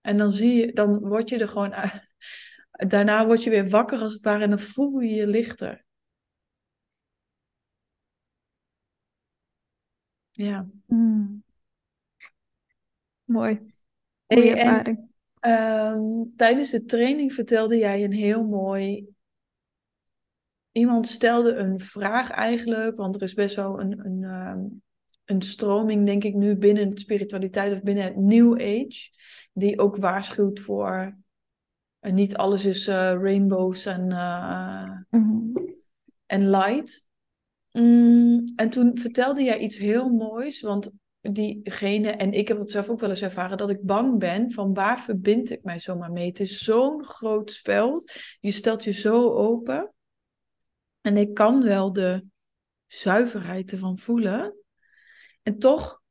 En dan zie je, dan word je er gewoon Daarna word je weer wakker als het ware en dan voel je je lichter. Ja. Mm. Mooi. En ervaring. ehm, tijdens de training vertelde jij een heel mooi. Iemand stelde een vraag eigenlijk, want er is best wel een, een, ehm, een stroming, denk ik, nu binnen de spiritualiteit of binnen het New Age, die ook waarschuwt voor. En niet alles is eh, rainbows en, eh, Mhm. en light. Mm, en toen vertelde jij iets heel moois, want diegene, en ik heb het zelf ook wel eens ervaren, dat ik bang ben van waar verbind ik mij zomaar mee. Het is zo'n groot veld, je stelt je zo open. En ik kan wel de zuiverheid ervan voelen. En toch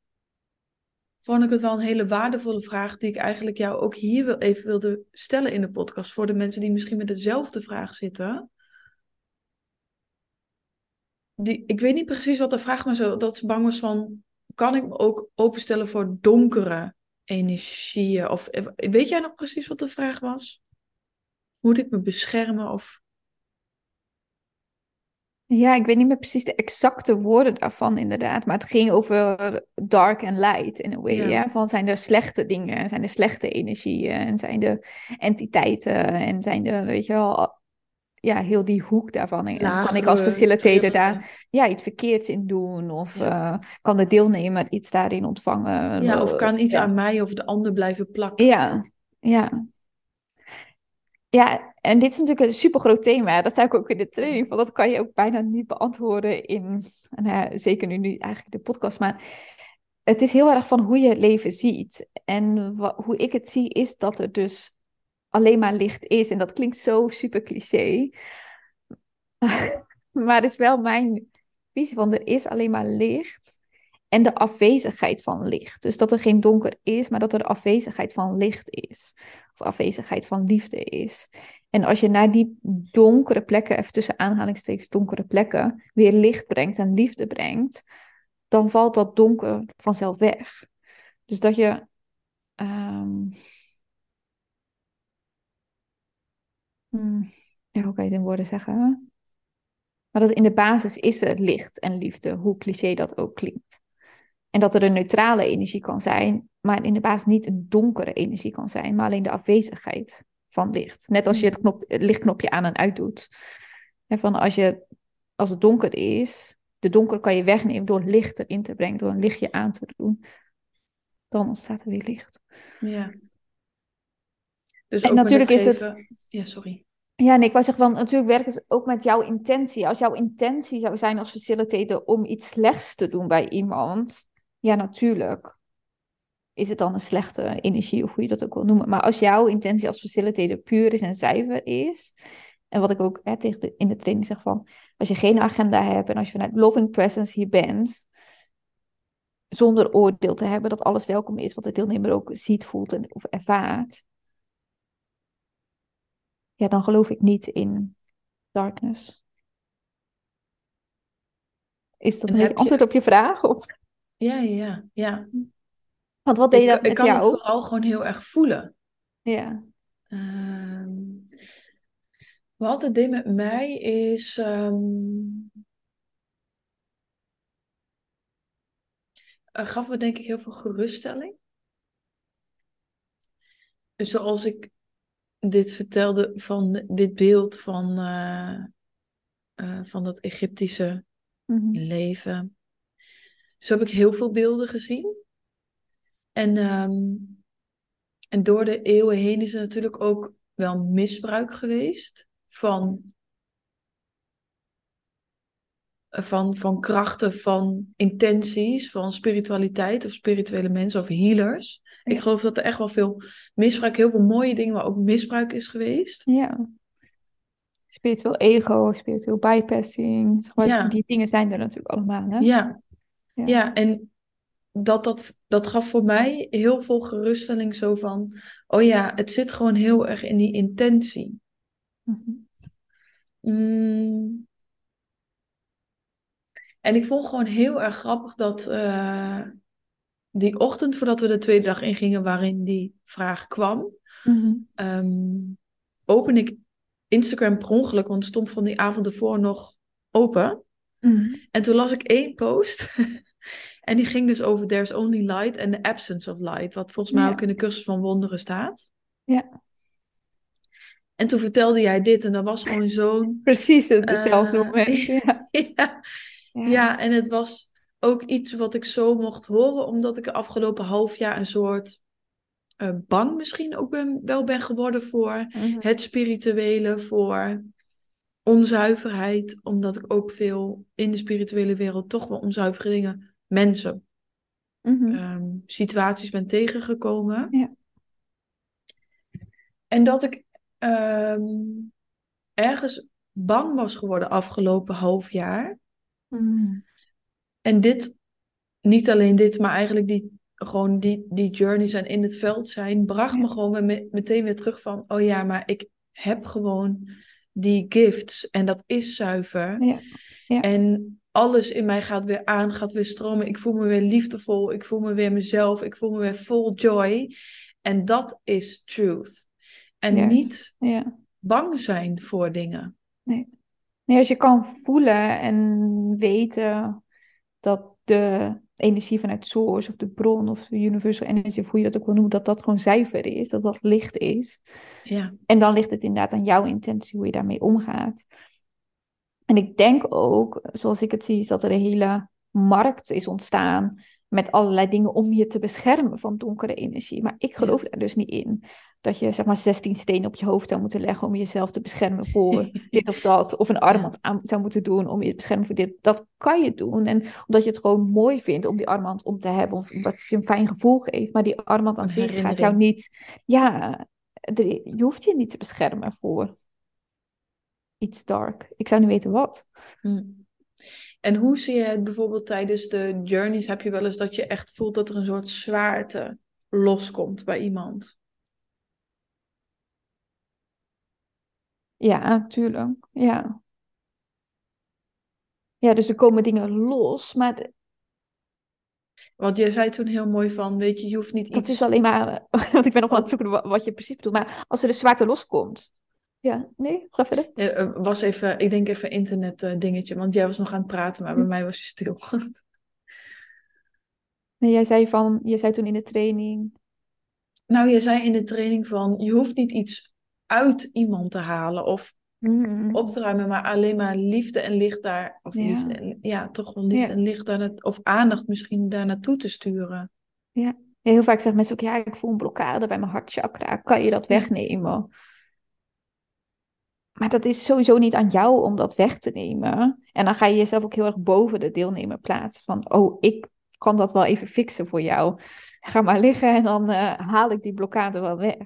vond ik het wel een hele waardevolle vraag die ik eigenlijk jou ook hier wil, even wilde stellen in de podcast. Voor de mensen die misschien met dezelfde vraag zitten. Die, ik weet niet precies wat de vraag was, dat ze bang was van, kan ik me ook openstellen voor donkere energieën? Of weet jij nog precies wat de vraag was? Moet ik me beschermen of... Ja, ik weet niet meer precies de exacte woorden daarvan inderdaad, maar het ging over dark en light in a way. Ja. Ja. Van zijn er slechte dingen, zijn er slechte energieën en zijn er entiteiten en zijn er, weet je wel, ja, heel die hoek daarvan. En kan ik als facilitator daar ja, iets verkeerds in doen of Ja. eh, kan de deelnemer iets daarin ontvangen? Ja, of kan iets Ja. aan mij of de ander blijven plakken. Ja, ja. Ja, en dit is natuurlijk een supergroot thema. Dat zei ik ook in de training. Van dat kan je ook bijna niet beantwoorden in, nou zeker nu niet eigenlijk de podcast. Maar het is heel erg van hoe je het leven ziet. En hoe ik het zie is dat er dus alleen maar licht is. En dat klinkt zo super cliché. Maar het is wel mijn visie van er is alleen maar licht en de afwezigheid van licht. Dus dat er geen donker is, maar dat er afwezigheid van licht is. Of afwezigheid van liefde is. En als je naar die donkere plekken, even tussen aanhalingstekens donkere plekken, weer licht brengt en liefde brengt, dan valt dat donker vanzelf weg. Dus dat je. Um... Ja, hoe kan je het in woorden zeggen? Maar dat in de basis is er licht en liefde, hoe cliché dat ook klinkt. En dat er een neutrale energie kan zijn, maar in de basis niet een donkere energie kan zijn, maar alleen de afwezigheid van licht. Net als je het, knop, het lichtknopje aan en uit doet. En van als, je, als het donker is, de donker kan je wegnemen door licht erin te brengen, door een lichtje aan te doen. Dan ontstaat er weer licht. Ja. Dus En natuurlijk is het- Ja, sorry. Ja, nee, ik wou zeggen van, natuurlijk werkt het ook met jouw intentie. Als jouw intentie zou zijn als facilitator om iets slechts te doen bij iemand, ja, natuurlijk is het dan een slechte energie, of hoe je dat ook wil noemen. Maar als jouw intentie als facilitator puur is en zuiver is, en wat ik ook hè, tegen de, in de training zeg van, als je geen agenda hebt en als je vanuit loving presence hier bent, zonder oordeel te hebben dat alles welkom is, wat de deelnemer ook ziet, voelt en, of ervaart, ja, dan geloof ik niet in darkness. Is dat En een je- antwoord op je vraag? Of? Ja, ja, ja. Want wat deed Ik, dat ik met kan het vooral gewoon heel erg voelen. Ja. Ehm, wat het deed met mij is. er gaf me denk ik heel veel geruststelling. Zoals ik dit vertelde van dit beeld van, eh, eh, van dat Egyptische Mhm. leven. Zo heb ik heel veel beelden gezien. En, ehm, en door de eeuwen heen is er natuurlijk ook wel misbruik geweest van, van, van krachten, van intenties, van spiritualiteit of spirituele mensen of healers. Ik geloof dat er echt wel veel misbruik, heel veel mooie dingen, maar ook misbruik is geweest. Ja. Spiritueel ego, spiritueel bypassing. Zeg maar, Ja. Die dingen zijn er natuurlijk allemaal. Hè? Ja, Ja. ja, en dat, dat, dat gaf voor mij heel veel geruststelling zo van, oh ja, het zit gewoon heel erg in die intentie. Mhm. Mm. En ik vond gewoon heel erg grappig dat eh, die ochtend voordat we de tweede dag ingingen waarin die vraag kwam, Mhm. ehm, open ik Instagram per ongeluk, want het stond van die avond ervoor nog open. Mhm. En toen las ik één post. en die ging dus over There's Only Light and the Absence of Light. Wat volgens mij Ja. ook in de cursus van wonderen staat. Ja. En toen vertelde jij dit en dat was gewoon zo'n... Precies het- hetzelfde Eh, moment. Ja. ja, Ja. en het was ook iets wat ik zo mocht horen. Omdat ik de afgelopen half jaar een soort... eh, bang misschien ook ben, wel ben geworden voor Mhm. het spirituele, voor onzuiverheid. Omdat ik ook veel in de spirituele wereld toch wel onzuivere dingen, mensen, Mhm. ehm, situaties ben tegengekomen. Ja. En dat ik ehm, ergens bang was geworden afgelopen half jaar. Mhm. En dit, niet alleen dit, maar eigenlijk die, gewoon die, die journeys en in het veld zijn, bracht Ja. me gewoon meteen weer terug van, oh ja, maar ik heb gewoon die gifts en dat is zuiver. Ja. Ja. En alles in mij gaat weer aan, gaat weer stromen. Ik voel me weer liefdevol, ik voel me weer mezelf, ik voel me weer vol joy. En dat is truth. En niet Ja. bang zijn voor dingen. Nee, als je kan voelen en weten dat de energie vanuit source of de bron of de universal energy, of hoe je dat ook wil noemen, dat dat gewoon zuiver is, dat dat licht is. Ja, En dan ligt het inderdaad aan jouw intentie hoe je daarmee omgaat. En ik denk ook, zoals ik het zie, is dat er een hele markt is ontstaan met allerlei dingen om je te beschermen van donkere energie. Maar ik geloof daar dus niet in. Dat je zeg maar 16 stenen op je hoofd zou moeten leggen om jezelf te beschermen voor dit of dat. Of een armband aan zou moeten doen om je te beschermen voor dit. Dat kan je doen. En omdat je het gewoon mooi vindt om die armband om te hebben. Of omdat het je een fijn gevoel geeft. Maar die armband aan zich gaat jou niet... Ja, je hoeft je niet te beschermen voor iets dark. Ik zou niet weten wat. Hm. En hoe zie je het bijvoorbeeld tijdens de journeys? Heb je wel eens dat je echt voelt dat er een soort zwaarte loskomt bij iemand? Ja, tuurlijk. Ja. Ja, dus er komen dingen los, maar Want je zei toen heel mooi van, weet je, je hoeft niet dat iets... is alleen maar... Want ik ben nog aan het zoeken wa- wat je precies bedoelt. Maar als er de zwaarte loskomt, Ja, nee, ga verder. Ja, eh, was even, ik denk even internet eh, dingetje, want jij was nog aan het praten, maar bij mij was je stil. Nee, jij zei van, jij zei toen in de training. nou, je zei in de training van, je hoeft niet iets uit iemand te halen of Mm. op te ruimen, maar alleen maar liefde en licht daar, of Ja. liefde en, ja, toch wel liefde Ja. en licht daar, of aandacht misschien daar naartoe te sturen. Ja, heel vaak zeggen mensen ook, ja, ik voel een blokkade bij mijn hartchakra. Kan je dat wegnemen? Maar dat is sowieso niet aan jou om dat weg te nemen. En dan ga je jezelf ook heel erg boven de deelnemer plaatsen. Van, oh, ik kan dat wel even fixen voor jou. Ga maar liggen en dan eh, haal ik die blokkade wel weg.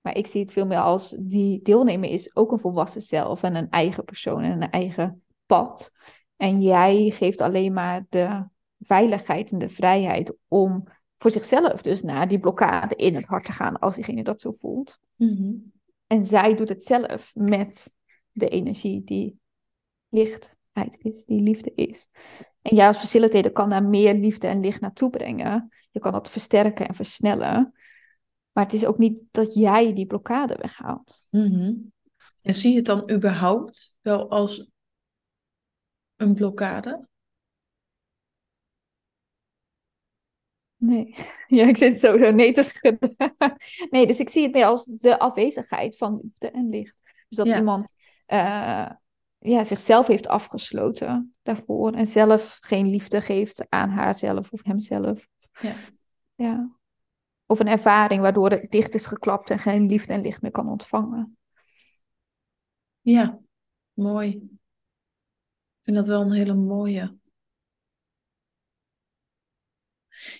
Maar ik zie het veel meer als die deelnemer is ook een volwassen zelf en een eigen persoon en een eigen pad. En jij geeft alleen maar de veiligheid en de vrijheid om voor zichzelf dus naar die blokkade in het hart te gaan als diegene dat zo voelt. En zij doet het zelf met de energie die lichtheid is, die liefde is. En jij als facilitator kan daar meer liefde en licht naartoe brengen. Je kan dat versterken en versnellen. Maar het is ook niet dat jij die blokkade weghaalt. Mhm. En zie je het dan überhaupt wel als een blokkade? Nee. Ja, ik zit sowieso nee te schudden. Nee, dus ik zie het meer als de afwezigheid van liefde en licht. Dus dat Ja. iemand eh, ja, zichzelf heeft afgesloten daarvoor. En zelf geen liefde geeft aan haarzelf of hemzelf. Ja. Ja. Of een ervaring waardoor het dicht is geklapt en geen liefde en licht meer kan ontvangen. Ja, mooi. Ik vind dat wel een hele mooie.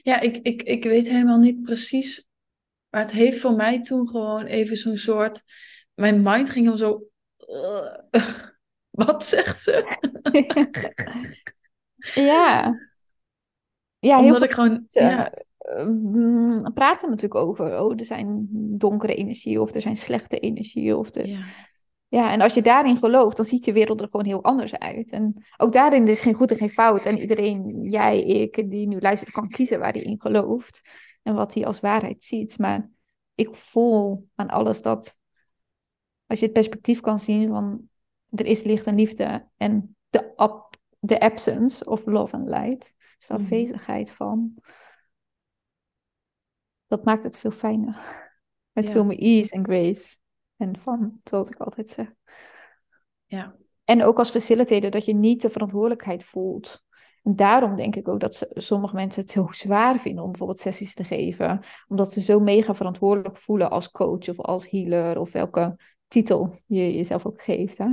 Ja, ik, ik, ik weet helemaal niet precies. Maar het heeft voor mij toen gewoon even zo'n soort. Mijn mind ging dan zo. wat zegt ze? ja. Ja, heel Omdat ik gewoon. mensen Ja, eh, mm, praten natuurlijk over. Oh, er zijn donkere energie of er zijn slechte energie. Of de... ja, Ja, en als je daarin gelooft, dan ziet je wereld er gewoon heel anders uit. En ook daarin is geen goed en geen fout. En iedereen, jij, ik, die nu luistert, kan kiezen waar hij in gelooft. En wat hij als waarheid ziet. Maar ik voel aan alles dat als je het perspectief kan zien van er is licht en liefde. En de, ab- de absence of love and light, dus de Mhm. afwezigheid van. Dat maakt het veel fijner. Met Ja. veel meer ease en grace. En van, zoals ik altijd zeg. ja, En ook als facilitator dat je niet de verantwoordelijkheid voelt. En daarom denk ik ook dat ze- sommige mensen het zo zwaar vinden om bijvoorbeeld sessies te geven. Omdat ze zo mega verantwoordelijk voelen als coach of als healer of welke titel je jezelf ook geeft. Hè?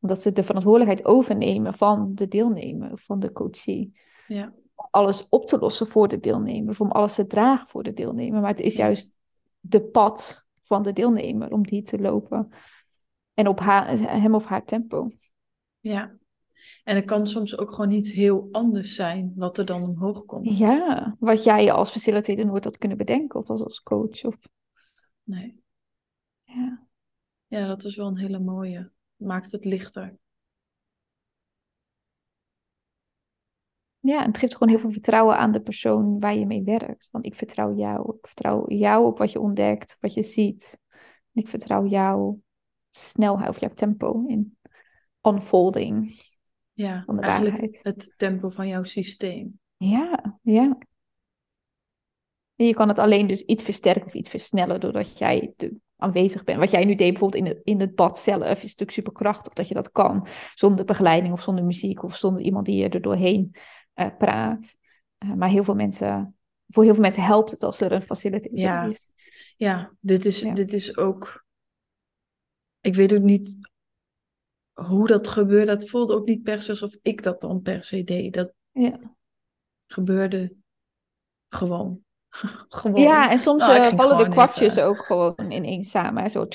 Omdat ze de verantwoordelijkheid overnemen van de deelnemer, van de coachie. ja, Om alles op te lossen voor de deelnemer, of om alles te dragen voor de deelnemer. Maar het is juist de pad van de deelnemer om die te lopen. En op haar, hem of haar tempo. ja. En het kan soms ook gewoon niet heel anders zijn wat er dan omhoog komt. Ja, wat jij als facilitator nooit had kunnen bedenken, of als, als coach. Of, Nee. ja. Ja, dat is wel een hele mooie. Maakt het lichter. Ja, en het geeft gewoon heel veel vertrouwen aan de persoon waar je mee werkt. Want ik vertrouw jou. Ik vertrouw jou op wat je ontdekt, wat je ziet. En ik vertrouw jouw snelheid of jouw tempo in unfolding Ja, van de eigenlijk waarheid. het tempo van jouw systeem. Ja, ja. En je kan het alleen dus iets versterken of iets versnellen doordat jij te aanwezig bent. Wat jij nu deed bijvoorbeeld in het, in het bad zelf is natuurlijk superkrachtig dat je dat kan. Zonder begeleiding of zonder muziek of zonder iemand die je er doorheen eh, praat. Eh, maar heel veel mensen, voor heel veel mensen helpt het als er een facilitator Ja. is. Ja, dit is, Ja. dit is ook. Ik weet ook niet hoe dat gebeurde. Dat voelde ook niet per se alsof ik dat dan per se deed. Dat Ja. gebeurde gewoon. gewoon. Ja, en soms Nou, eh, vallen de kwartjes even- ook gewoon ineens samen. Zo,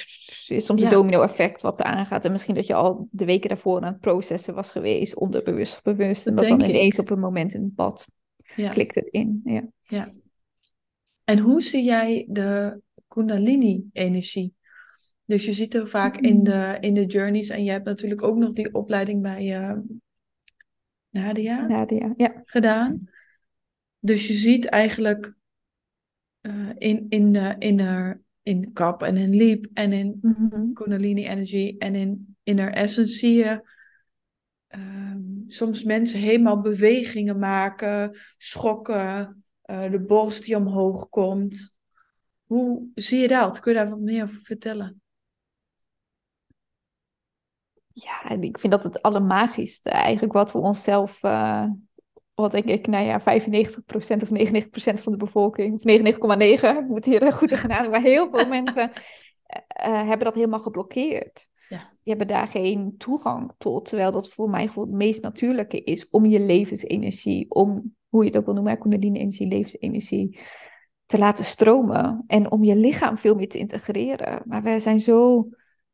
is soms Ja. een domino-effect wat er aangaat. En misschien dat je al de weken daarvoor aan het processen was geweest, onderbewust of bewust. En Dat dan ik. ineens op een moment in het bad Ja. klikt het in. Ja. En hoe zie jij de Kundalini-energie? Dus je ziet er vaak in Mm. de, in de journeys. En je hebt natuurlijk ook nog die opleiding bij eh, Nadia. Nadia, ja. gedaan. Dus je ziet eigenlijk eh, in, in, eh, in, kap en in leap en in Mhm. Kundalini Energy en in Inner Essence zie je ehm, soms mensen helemaal bewegingen maken, schokken, eh, de borst die omhoog komt. Hoe zie je dat? Kun je daar wat meer over vertellen? Ja, ik vind dat het allermagischste eigenlijk wat we onszelf, eh, wat denk ik, nou ja, 95% of 99% van de bevolking, of 99,9, ik moet hier goed tegen nadenken, maar heel veel mensen eh, eh, hebben dat helemaal geblokkeerd. Ja. Die hebben daar geen toegang tot, terwijl dat voor mij gewoon het meest natuurlijke is om je levensenergie, om, hoe je het ook wil noemen, kundalini-energie, levensenergie, te laten stromen en om je lichaam veel meer te integreren. Maar wij zijn zo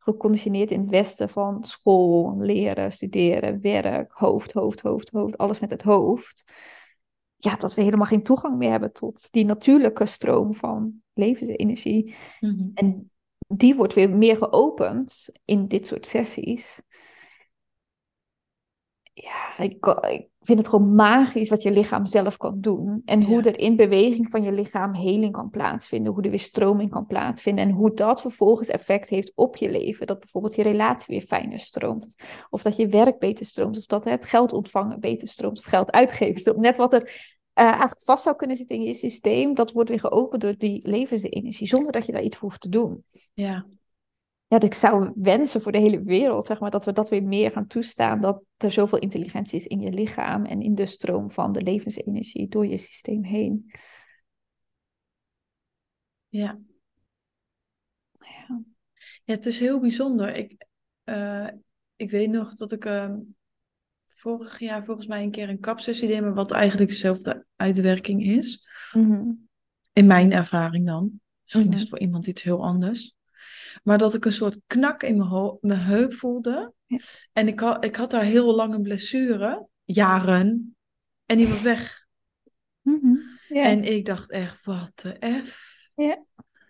geconditioneerd in het Westen van school, leren, studeren, werk, hoofd, hoofd, hoofd, hoofd, alles met het hoofd. Ja, dat we helemaal geen toegang meer hebben tot die natuurlijke stroom van levensenergie. En die wordt weer meer geopend in dit soort sessies. Ja, ik, ik vind het gewoon magisch wat je lichaam zelf kan doen. En Ja. hoe er in beweging van je lichaam heling kan plaatsvinden. Hoe er weer stroming kan plaatsvinden. En hoe dat vervolgens effect heeft op je leven. Dat bijvoorbeeld je relatie weer fijner stroomt. Of dat je werk beter stroomt. Of dat het geld ontvangen beter stroomt. Of geld uitgeven. Net wat er eh, eigenlijk vast zou kunnen zitten in je systeem. Dat wordt weer geopend door die levensenergie. Zonder dat je daar iets voor hoeft te doen. Ja, Ja, dus ik zou wensen voor de hele wereld, zeg maar, dat we dat weer meer gaan toestaan. Dat er zoveel intelligentie is in je lichaam en in de stroom van de levensenergie door je systeem heen. ja. Ja. Ja, het is heel bijzonder. Ik, eh, ik weet nog dat ik ehm, vorig jaar volgens mij een keer een kapsessie deed, maar wat eigenlijk dezelfde uitwerking is. Mhm. In mijn ervaring dan. Misschien Mhm. is het voor iemand iets heel anders. Maar dat ik een soort knak in mijn, mijn heup voelde. Ja. En ik had, ik had daar heel lang een blessure, jaren. En die was weg. Mhm. Ja. En ik dacht echt, wat de F.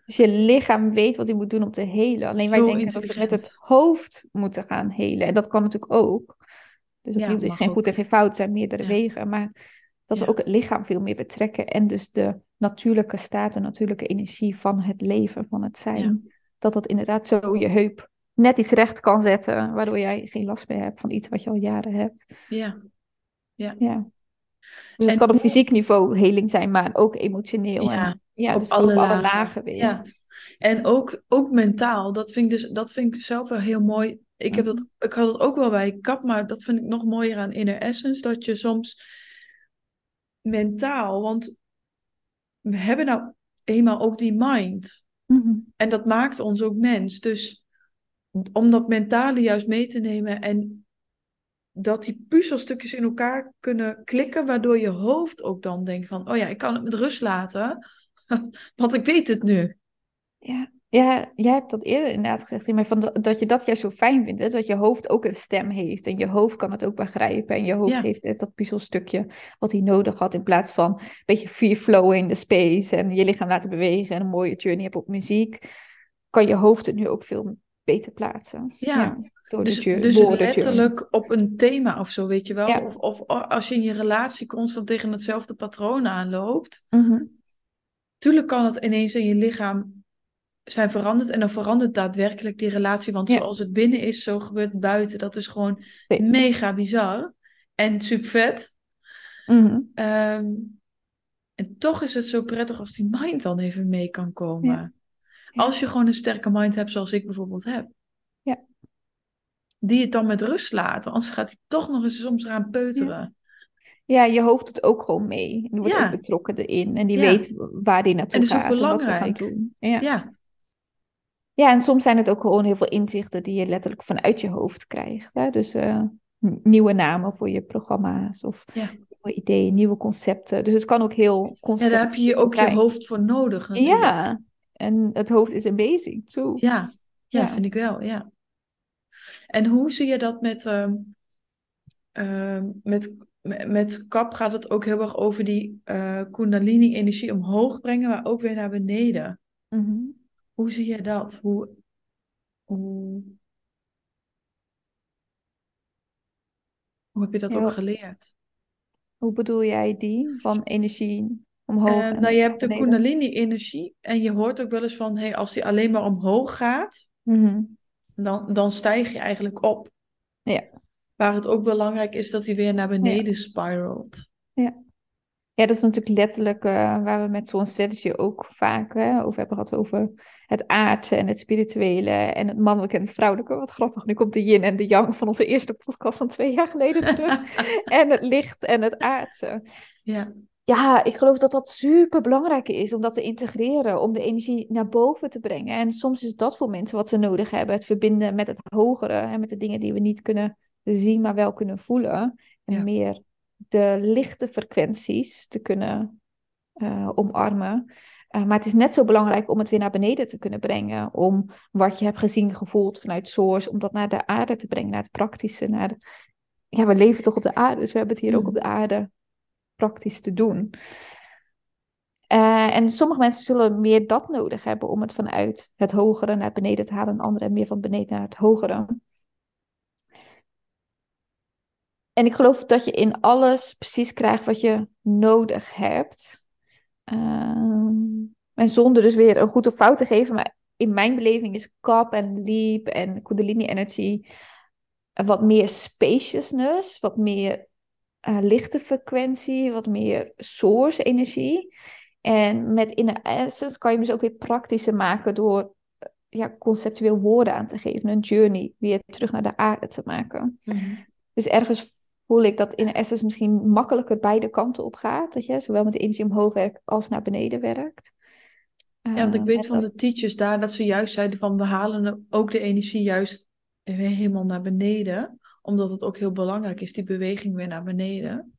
Dus je lichaam weet wat hij moet doen om te helen. Alleen wij Zo denken dat we met het hoofd moeten gaan helen. En dat kan natuurlijk ook. Dus opnieuw, is geen ook. goed en geen fout, zijn meerdere Ja. wegen. Maar dat we ook het lichaam veel meer betrekken. En dus de natuurlijke staat, de natuurlijke energie van het leven, van het zijn. Dat dat inderdaad zo je heup net iets recht kan zetten. Waardoor jij geen last meer hebt van iets wat je al jaren hebt. Ja, Ja. Dus het kan op fysiek niveau heling zijn, maar ook emotioneel. Ja, en, ja op dus alle op alle lagen. weer. ja. En ook, ook mentaal, dat vind ik dus dat vind ik zelf wel heel mooi. Ik, heb dat, ik had het ook wel bij kap, maar dat vind ik nog mooier aan Inner Essence. Dat je soms mentaal, want we hebben nou eenmaal ook die mind. Mhm. En dat maakt ons ook mens. Dus om dat mentale juist mee te nemen en dat die puzzelstukjes in elkaar kunnen klikken, waardoor je hoofd ook dan denkt van, oh ja, ik kan het met rust laten, want ik weet het nu. Ja, ja, jij hebt dat eerder inderdaad gezegd, maar van dat, dat je dat juist zo fijn vindt, hè? dat je hoofd ook een stem heeft en je hoofd kan het ook begrijpen en je hoofd Ja. heeft net dat puzzelstukje wat hij nodig had in plaats van een beetje free flow in de space en je lichaam laten bewegen en een mooie journey hebben op muziek, kan je hoofd het nu ook veel beter plaatsen. Ja. door Dus, de dus journey. letterlijk op een thema of zo, weet je wel. Ja. Of, of als je in je relatie constant tegen hetzelfde patroon aanloopt. Mhm. Tuurlijk kan het ineens in je lichaam zijn veranderd. En dan verandert daadwerkelijk die relatie. Want Ja. zoals het binnen is, zo gebeurt het buiten. Dat is gewoon Zeker. mega bizar. En super vet. Mhm. Ehm, en toch is het zo prettig als die mind dan even mee kan komen. Ja. Als je gewoon een sterke mind hebt, zoals ik bijvoorbeeld heb. Ja. Die het dan met rust laat. Anders gaat hij toch nog eens soms eraan peuteren. Ja, je hoofd doet ook gewoon mee. Die wordt Ja. ook betrokken erin en die Ja. weet waar die naartoe En dat is ook gaat en wat we gaan belangrijk. doen. Ja. Ja, Ja, en soms zijn het ook gewoon heel veel inzichten die je letterlijk vanuit je hoofd krijgt. Hè? Dus eh, nieuwe namen voor je programma's of Ja. nieuwe ideeën, nieuwe concepten. Dus het kan ook heel ja concept daar heb je ook je hoofd voor nodig natuurlijk. Ja, en het hoofd is amazing too. Ja, ja, Ja. vind ik wel, ja. En hoe zie je dat met, ehm, ehm, met, met, kap gaat het ook heel erg over die eh kundalini-energie omhoog brengen, maar ook weer naar beneden. Mhm. Hoe zie je dat? Hoe, hoe, hoe heb je dat Ja. ook geleerd? Hoe bedoel jij die van energie omhoog. Eh, en nou, je hebt de. Kundalini-energie. En je hoort ook wel eens van, hey, als die alleen maar omhoog gaat, Mhm. dan, dan stijg je eigenlijk op. Ja. Waar het ook belangrijk is dat hij weer naar beneden spiralt. Ja, dat is natuurlijk letterlijk eh, waar we met zo'n strategy ook vaak hè, over hebben gehad. Over het aardse en het spirituele en het mannelijke en het vrouwelijke. Wat grappig, nu komt de yin en de yang van onze eerste podcast van twee jaar geleden terug. en het licht en het aardse. Ja, Ja, ik geloof dat dat super belangrijk is om dat te integreren, om de energie naar boven te brengen. En soms is dat voor mensen wat ze nodig hebben, het verbinden met het hogere en met de dingen die we niet kunnen zien, maar wel kunnen voelen. En Ja. meer de lichte frequenties te kunnen eh, omarmen. Eh, maar het is net zo belangrijk om het weer naar beneden te kunnen brengen, om wat je hebt gezien, gevoeld vanuit Source, om dat naar de aarde te brengen, naar het praktische. Naar de... Ja, we leven toch op de aarde, dus we hebben het hier ook Mhm. op de aarde praktisch te doen. Eh, en sommige mensen zullen meer dat nodig hebben om het vanuit het hogere naar beneden te halen, en anderen meer van beneden naar het hogere. En ik geloof dat je in alles precies krijgt wat je nodig hebt. Ehm, en zonder dus weer een goed of fout te geven, maar in mijn beleving is kap en leap en kundalini energy wat meer spaciousness, wat meer eh, lichte frequentie, wat meer source energie. En met Inner Essence kan je hem dus ook weer praktischer maken door eh, ja, conceptueel woorden aan te geven. Een journey weer terug naar de aarde te maken. Dus ergens voel ik dat Inner Essence misschien makkelijker beide kanten op gaat. Dat je zowel met de energie omhoog werkt als naar beneden werkt. Ja, want ik Eh, weet van dat- de teachers daar dat ze juist zeiden van we halen ook de energie juist helemaal naar beneden. Omdat het ook heel belangrijk is, die beweging weer naar beneden.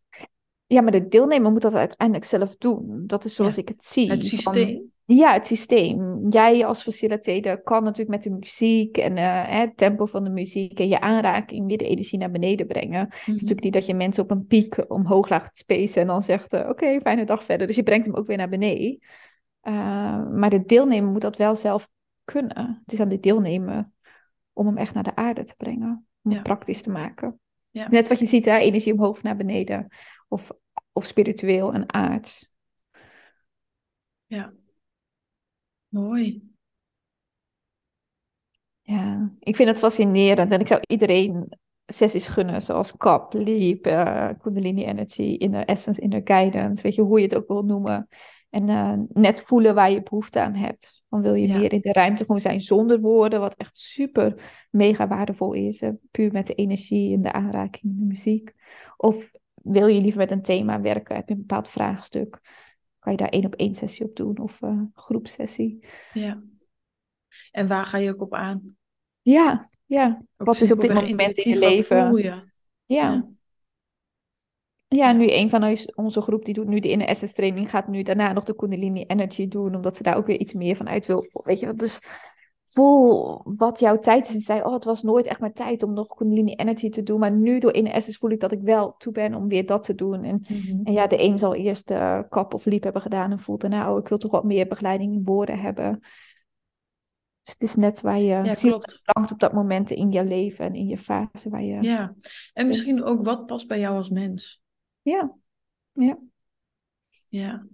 Ja, maar de deelnemer moet dat uiteindelijk zelf doen. Dat is zoals Ja, ik het zie. Het van- systeem. Ja, het systeem. Jij als facilitator kan natuurlijk met de muziek en eh, het tempo van de muziek en je aanraking weer de energie naar beneden brengen. Het is Mhm. natuurlijk niet dat je mensen op een piek omhoog laat spacen en dan zegt, eh, oké, fijne dag verder. Dus je brengt hem ook weer naar beneden. Eh, maar de deelnemer moet dat wel zelf kunnen. Het is aan de deelnemer om hem echt naar de aarde te brengen. Om Ja. het praktisch te maken. Ja. Net wat je ziet, hè, energie omhoog naar beneden. Of, of spiritueel en aards. Mooi. Ja, ik vind het fascinerend en ik zou iedereen sessies gunnen, zoals Kap, Leap, eh, Kundalini Energy, Inner Essence, Inner Guidance, weet je, hoe je het ook wil noemen. En eh, net voelen waar je behoefte aan hebt. Dan wil je Ja. meer in de ruimte gewoon zijn zonder woorden, wat echt super mega waardevol is. eh, puur met de energie en de aanraking en de muziek. Of wil je liever met een thema werken, heb je een bepaald vraagstuk, kan je daar één op één sessie op doen of eh groepsessie. Ja. En waar ga je ook op aan? Ja, ja. Ook Wat is op dit moment in je leven? je? Ja. Ja. Nu een van onze groep die doet nu de Inner Essence training, gaat nu daarna nog de Kundalini Energy doen, omdat ze daar ook weer iets meer van uit wil. Weet je, dus voel wat jouw tijd is. En zei, oh, het was nooit echt mijn tijd om nog Kundalini Energy te doen, maar nu door Inner Essence voel ik dat ik wel toe ben om weer dat te doen. En, Mhm. en ja, de een zal eerst uh, kap of liep hebben gedaan en voelt daarna, oh, ik wil toch wat meer begeleiding in woorden hebben. Dus het is net waar je Ja, klopt. op dat moment in je leven en in je fase waar je... Ja. En misschien ook wat past bij jou als mens. ja. ja. Ja.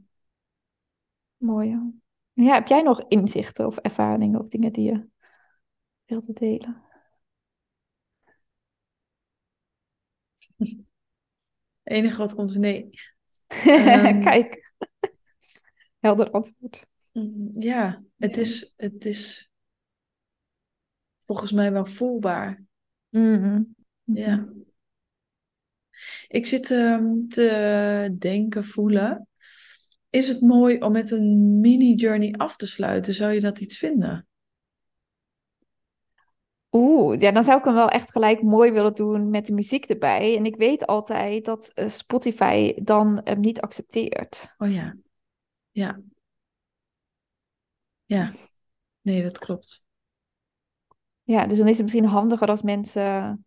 Mooi. Ja. Ja, heb jij nog inzichten of ervaringen of dingen die je wilt delen? Het enige wat komt, nee. Ehm. Kijk, helder antwoord. Mm, Ja, het Ja. is, het is volgens mij wel voelbaar. Mhm. Ja. Ik zit ehm, te denken, voelen. Is het mooi om met een mini-journey af te sluiten? Zou je dat iets vinden? Oeh, ja, dan zou ik hem wel echt gelijk mooi willen doen met de muziek erbij. En ik weet altijd dat eh, Spotify dan hem niet accepteert. Oh ja. Ja. Ja. Nee, dat klopt. Ja, dus dan is het misschien handiger als mensen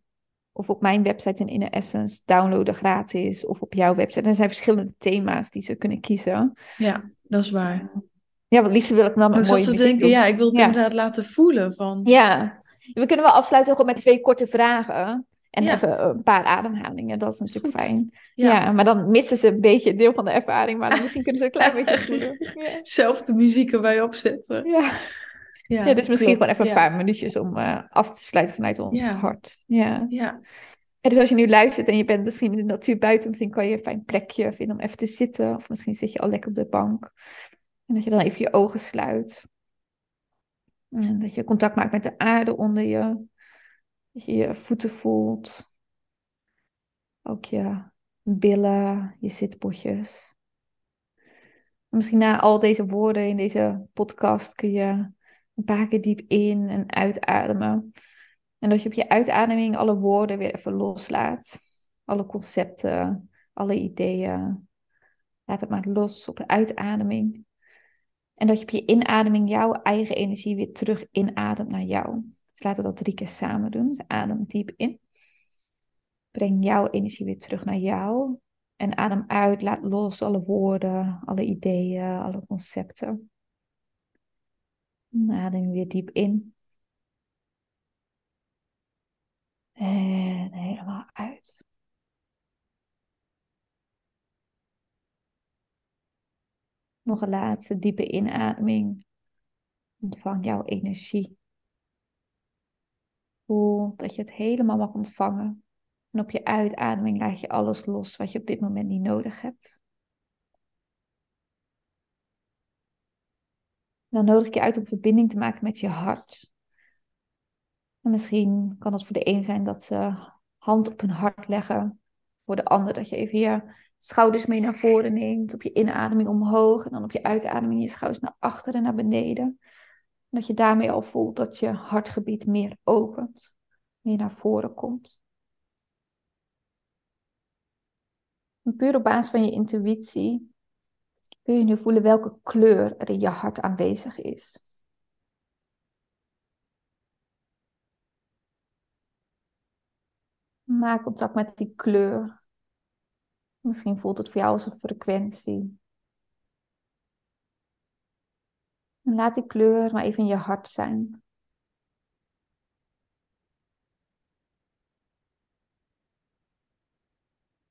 of op mijn website in Inner Essence downloaden gratis of op jouw website. Er zijn verschillende thema's die ze kunnen kiezen. Ja, dat is waar. Ja, want liefst wil ik dan Maar zat mooie denken, doen. ja, ik wil het Ja. inderdaad laten voelen van... Ja, we kunnen wel afsluiten gewoon met twee korte vragen. En Ja. even een paar ademhalingen, dat is natuurlijk Goed. fijn. Ja. Ja. maar dan missen ze een beetje een deel van de ervaring, maar dan misschien kunnen ze een klein beetje voelen. Ja. Zelf de muziek erbij opzetten. Ja. Ja, dus misschien klopt. gewoon even een paar minuutjes om eh, af te sluiten vanuit ons hart. Ja. Ja, En dus als je nu luistert en je bent misschien in de natuur buiten, misschien kan je een fijn plekje vinden om even te zitten. Of misschien zit je al lekker op de bank. En dat je dan even je ogen sluit. En dat je contact maakt met de aarde onder je. Dat je je voeten voelt. Ook je billen, je zitpotjes. En misschien na al deze woorden in deze podcast kun je een paar keer diep in en uitademen. En dat je op je uitademing alle woorden weer even loslaat. Alle concepten, alle ideeën. Laat het maar los op de uitademing. En dat je op je inademing jouw eigen energie weer terug inademt naar jou. Dus laten we dat drie keer samen doen. Dus adem diep in. Breng jouw energie weer terug naar jou. En adem uit, laat los alle woorden, alle ideeën, alle concepten. Adem weer diep in. En helemaal uit. Nog een laatste diepe inademing. Ontvang jouw energie. Voel dat je het helemaal mag ontvangen. En op je uitademing laat je alles los wat je op dit moment niet nodig hebt. Dan nodig ik je uit om verbinding te maken met je hart. En misschien kan het voor de een zijn dat ze hand op hun hart leggen. Voor de ander dat je even je schouders mee naar voren neemt. Op je inademing omhoog. En dan op je uitademing je schouders naar achter en naar beneden. En dat je daarmee al voelt dat je hartgebied meer opent. Meer naar voren komt. En puur op basis van je intuïtie kun je nu voelen welke kleur er in je hart aanwezig is. Maak contact met die kleur. Misschien voelt het voor jou als een frequentie. En laat die kleur maar even in je hart zijn.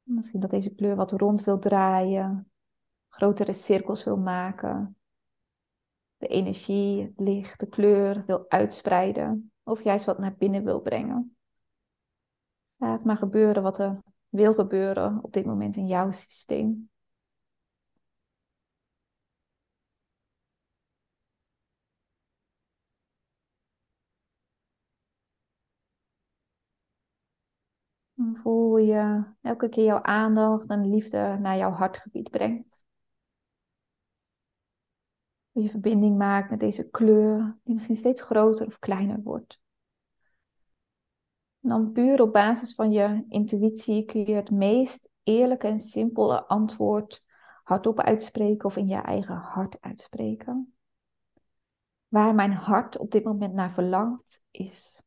Misschien dat deze kleur wat rond wil draaien, grotere cirkels wil maken. De energie, het licht, de kleur wil uitspreiden. Of juist wat naar binnen wil brengen. Laat maar gebeuren wat er wil gebeuren op dit moment in jouw systeem. Voel je elke keer jouw aandacht en liefde naar jouw hartgebied brengt. Hoe je verbinding maakt met deze kleur, die misschien steeds groter of kleiner wordt. En dan puur op basis van je intuïtie kun je het meest eerlijke en simpele antwoord hardop uitspreken of in je eigen hart uitspreken. Waar mijn hart op dit moment naar verlangt is.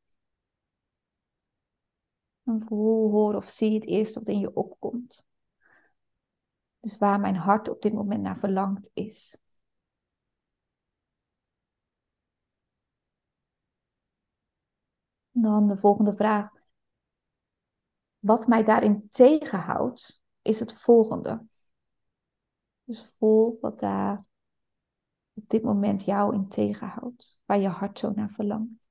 En voel, hoor of zie het eerst wat in je opkomt. Dus waar mijn hart op dit moment naar verlangt is. Dan de volgende vraag. Wat mij daarin tegenhoudt, is het volgende. Dus voel wat daar op dit moment jou in tegenhoudt, waar je hart zo naar verlangt.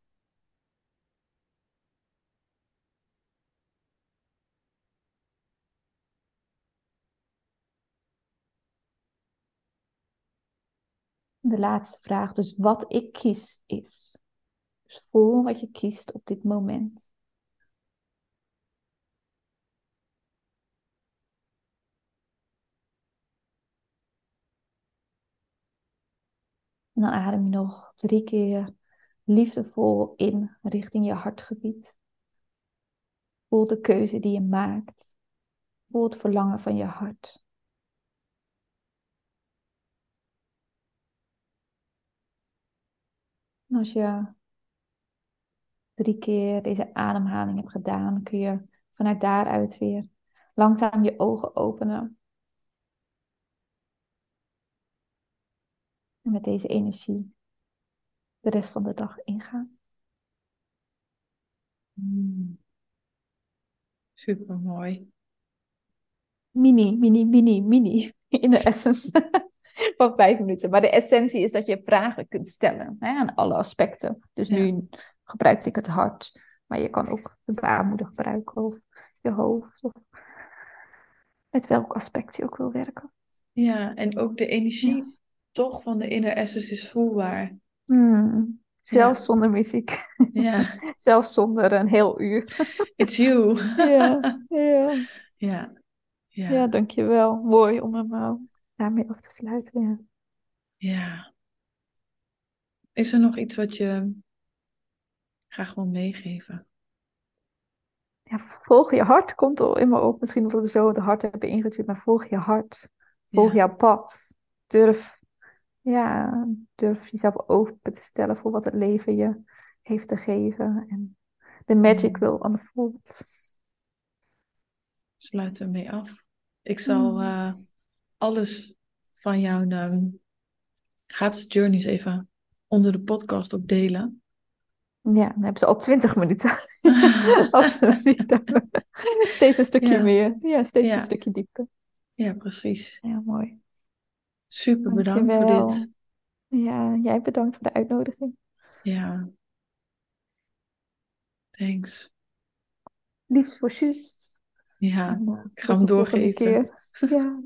De laatste vraag, dus wat ik kies is. Voel wat je kiest op dit moment. En dan adem je nog drie keer liefdevol in richting je hartgebied. Voel de keuze die je maakt. Voel het verlangen van je hart. En als je drie keer deze ademhaling hebt gedaan, kun je vanuit daaruit weer langzaam je ogen openen. En met deze energie de rest van de dag ingaan. Super mooi. Mini, mini, mini, mini in de essence van vijf minuten. Maar de essentie is dat je vragen kunt stellen hè, aan alle aspecten. Dus Ja. nu gebruikte ik het hart, maar je kan ook de baarmoeder gebruiken of je hoofd. Of met welk aspect je ook wil werken. Ja, en ook de energie toch van de inner essence is voelbaar. Hmm. Zelfs zonder muziek. Ja, Zelfs zonder een heel uur. it's you. Ja, ja. Ja, ja, ja, dankjewel. Mooi om hem uh, daarmee af te sluiten. Ja. ja. Is er nog iets wat je graag wil meegeven? Ja, volg je hart komt al in me op. Misschien omdat we zo het hart hebben ingetuurd, maar volg je hart. Volg Ja. jouw pad. Durf, ja, durf jezelf open te stellen voor wat het leven je heeft te geven. En the magic Mm. will unfold. Sluit ermee af. Ik zal Mm. eh, alles van jouw ehm, gratis journeys even onder de podcast ook delen. Ja, dan hebben ze al twintig minuten. Als ze niet hebben. Steeds een stukje Ja. meer. Ja, steeds Ja. een stukje dieper. ja, precies. Ja, mooi. Super bedankt voor dit. Ja, jij bedankt voor de uitnodiging. Ja. Thanks. Liefst voor Suus. Ja, En, eh, ik ga hem doorgeven. Ja.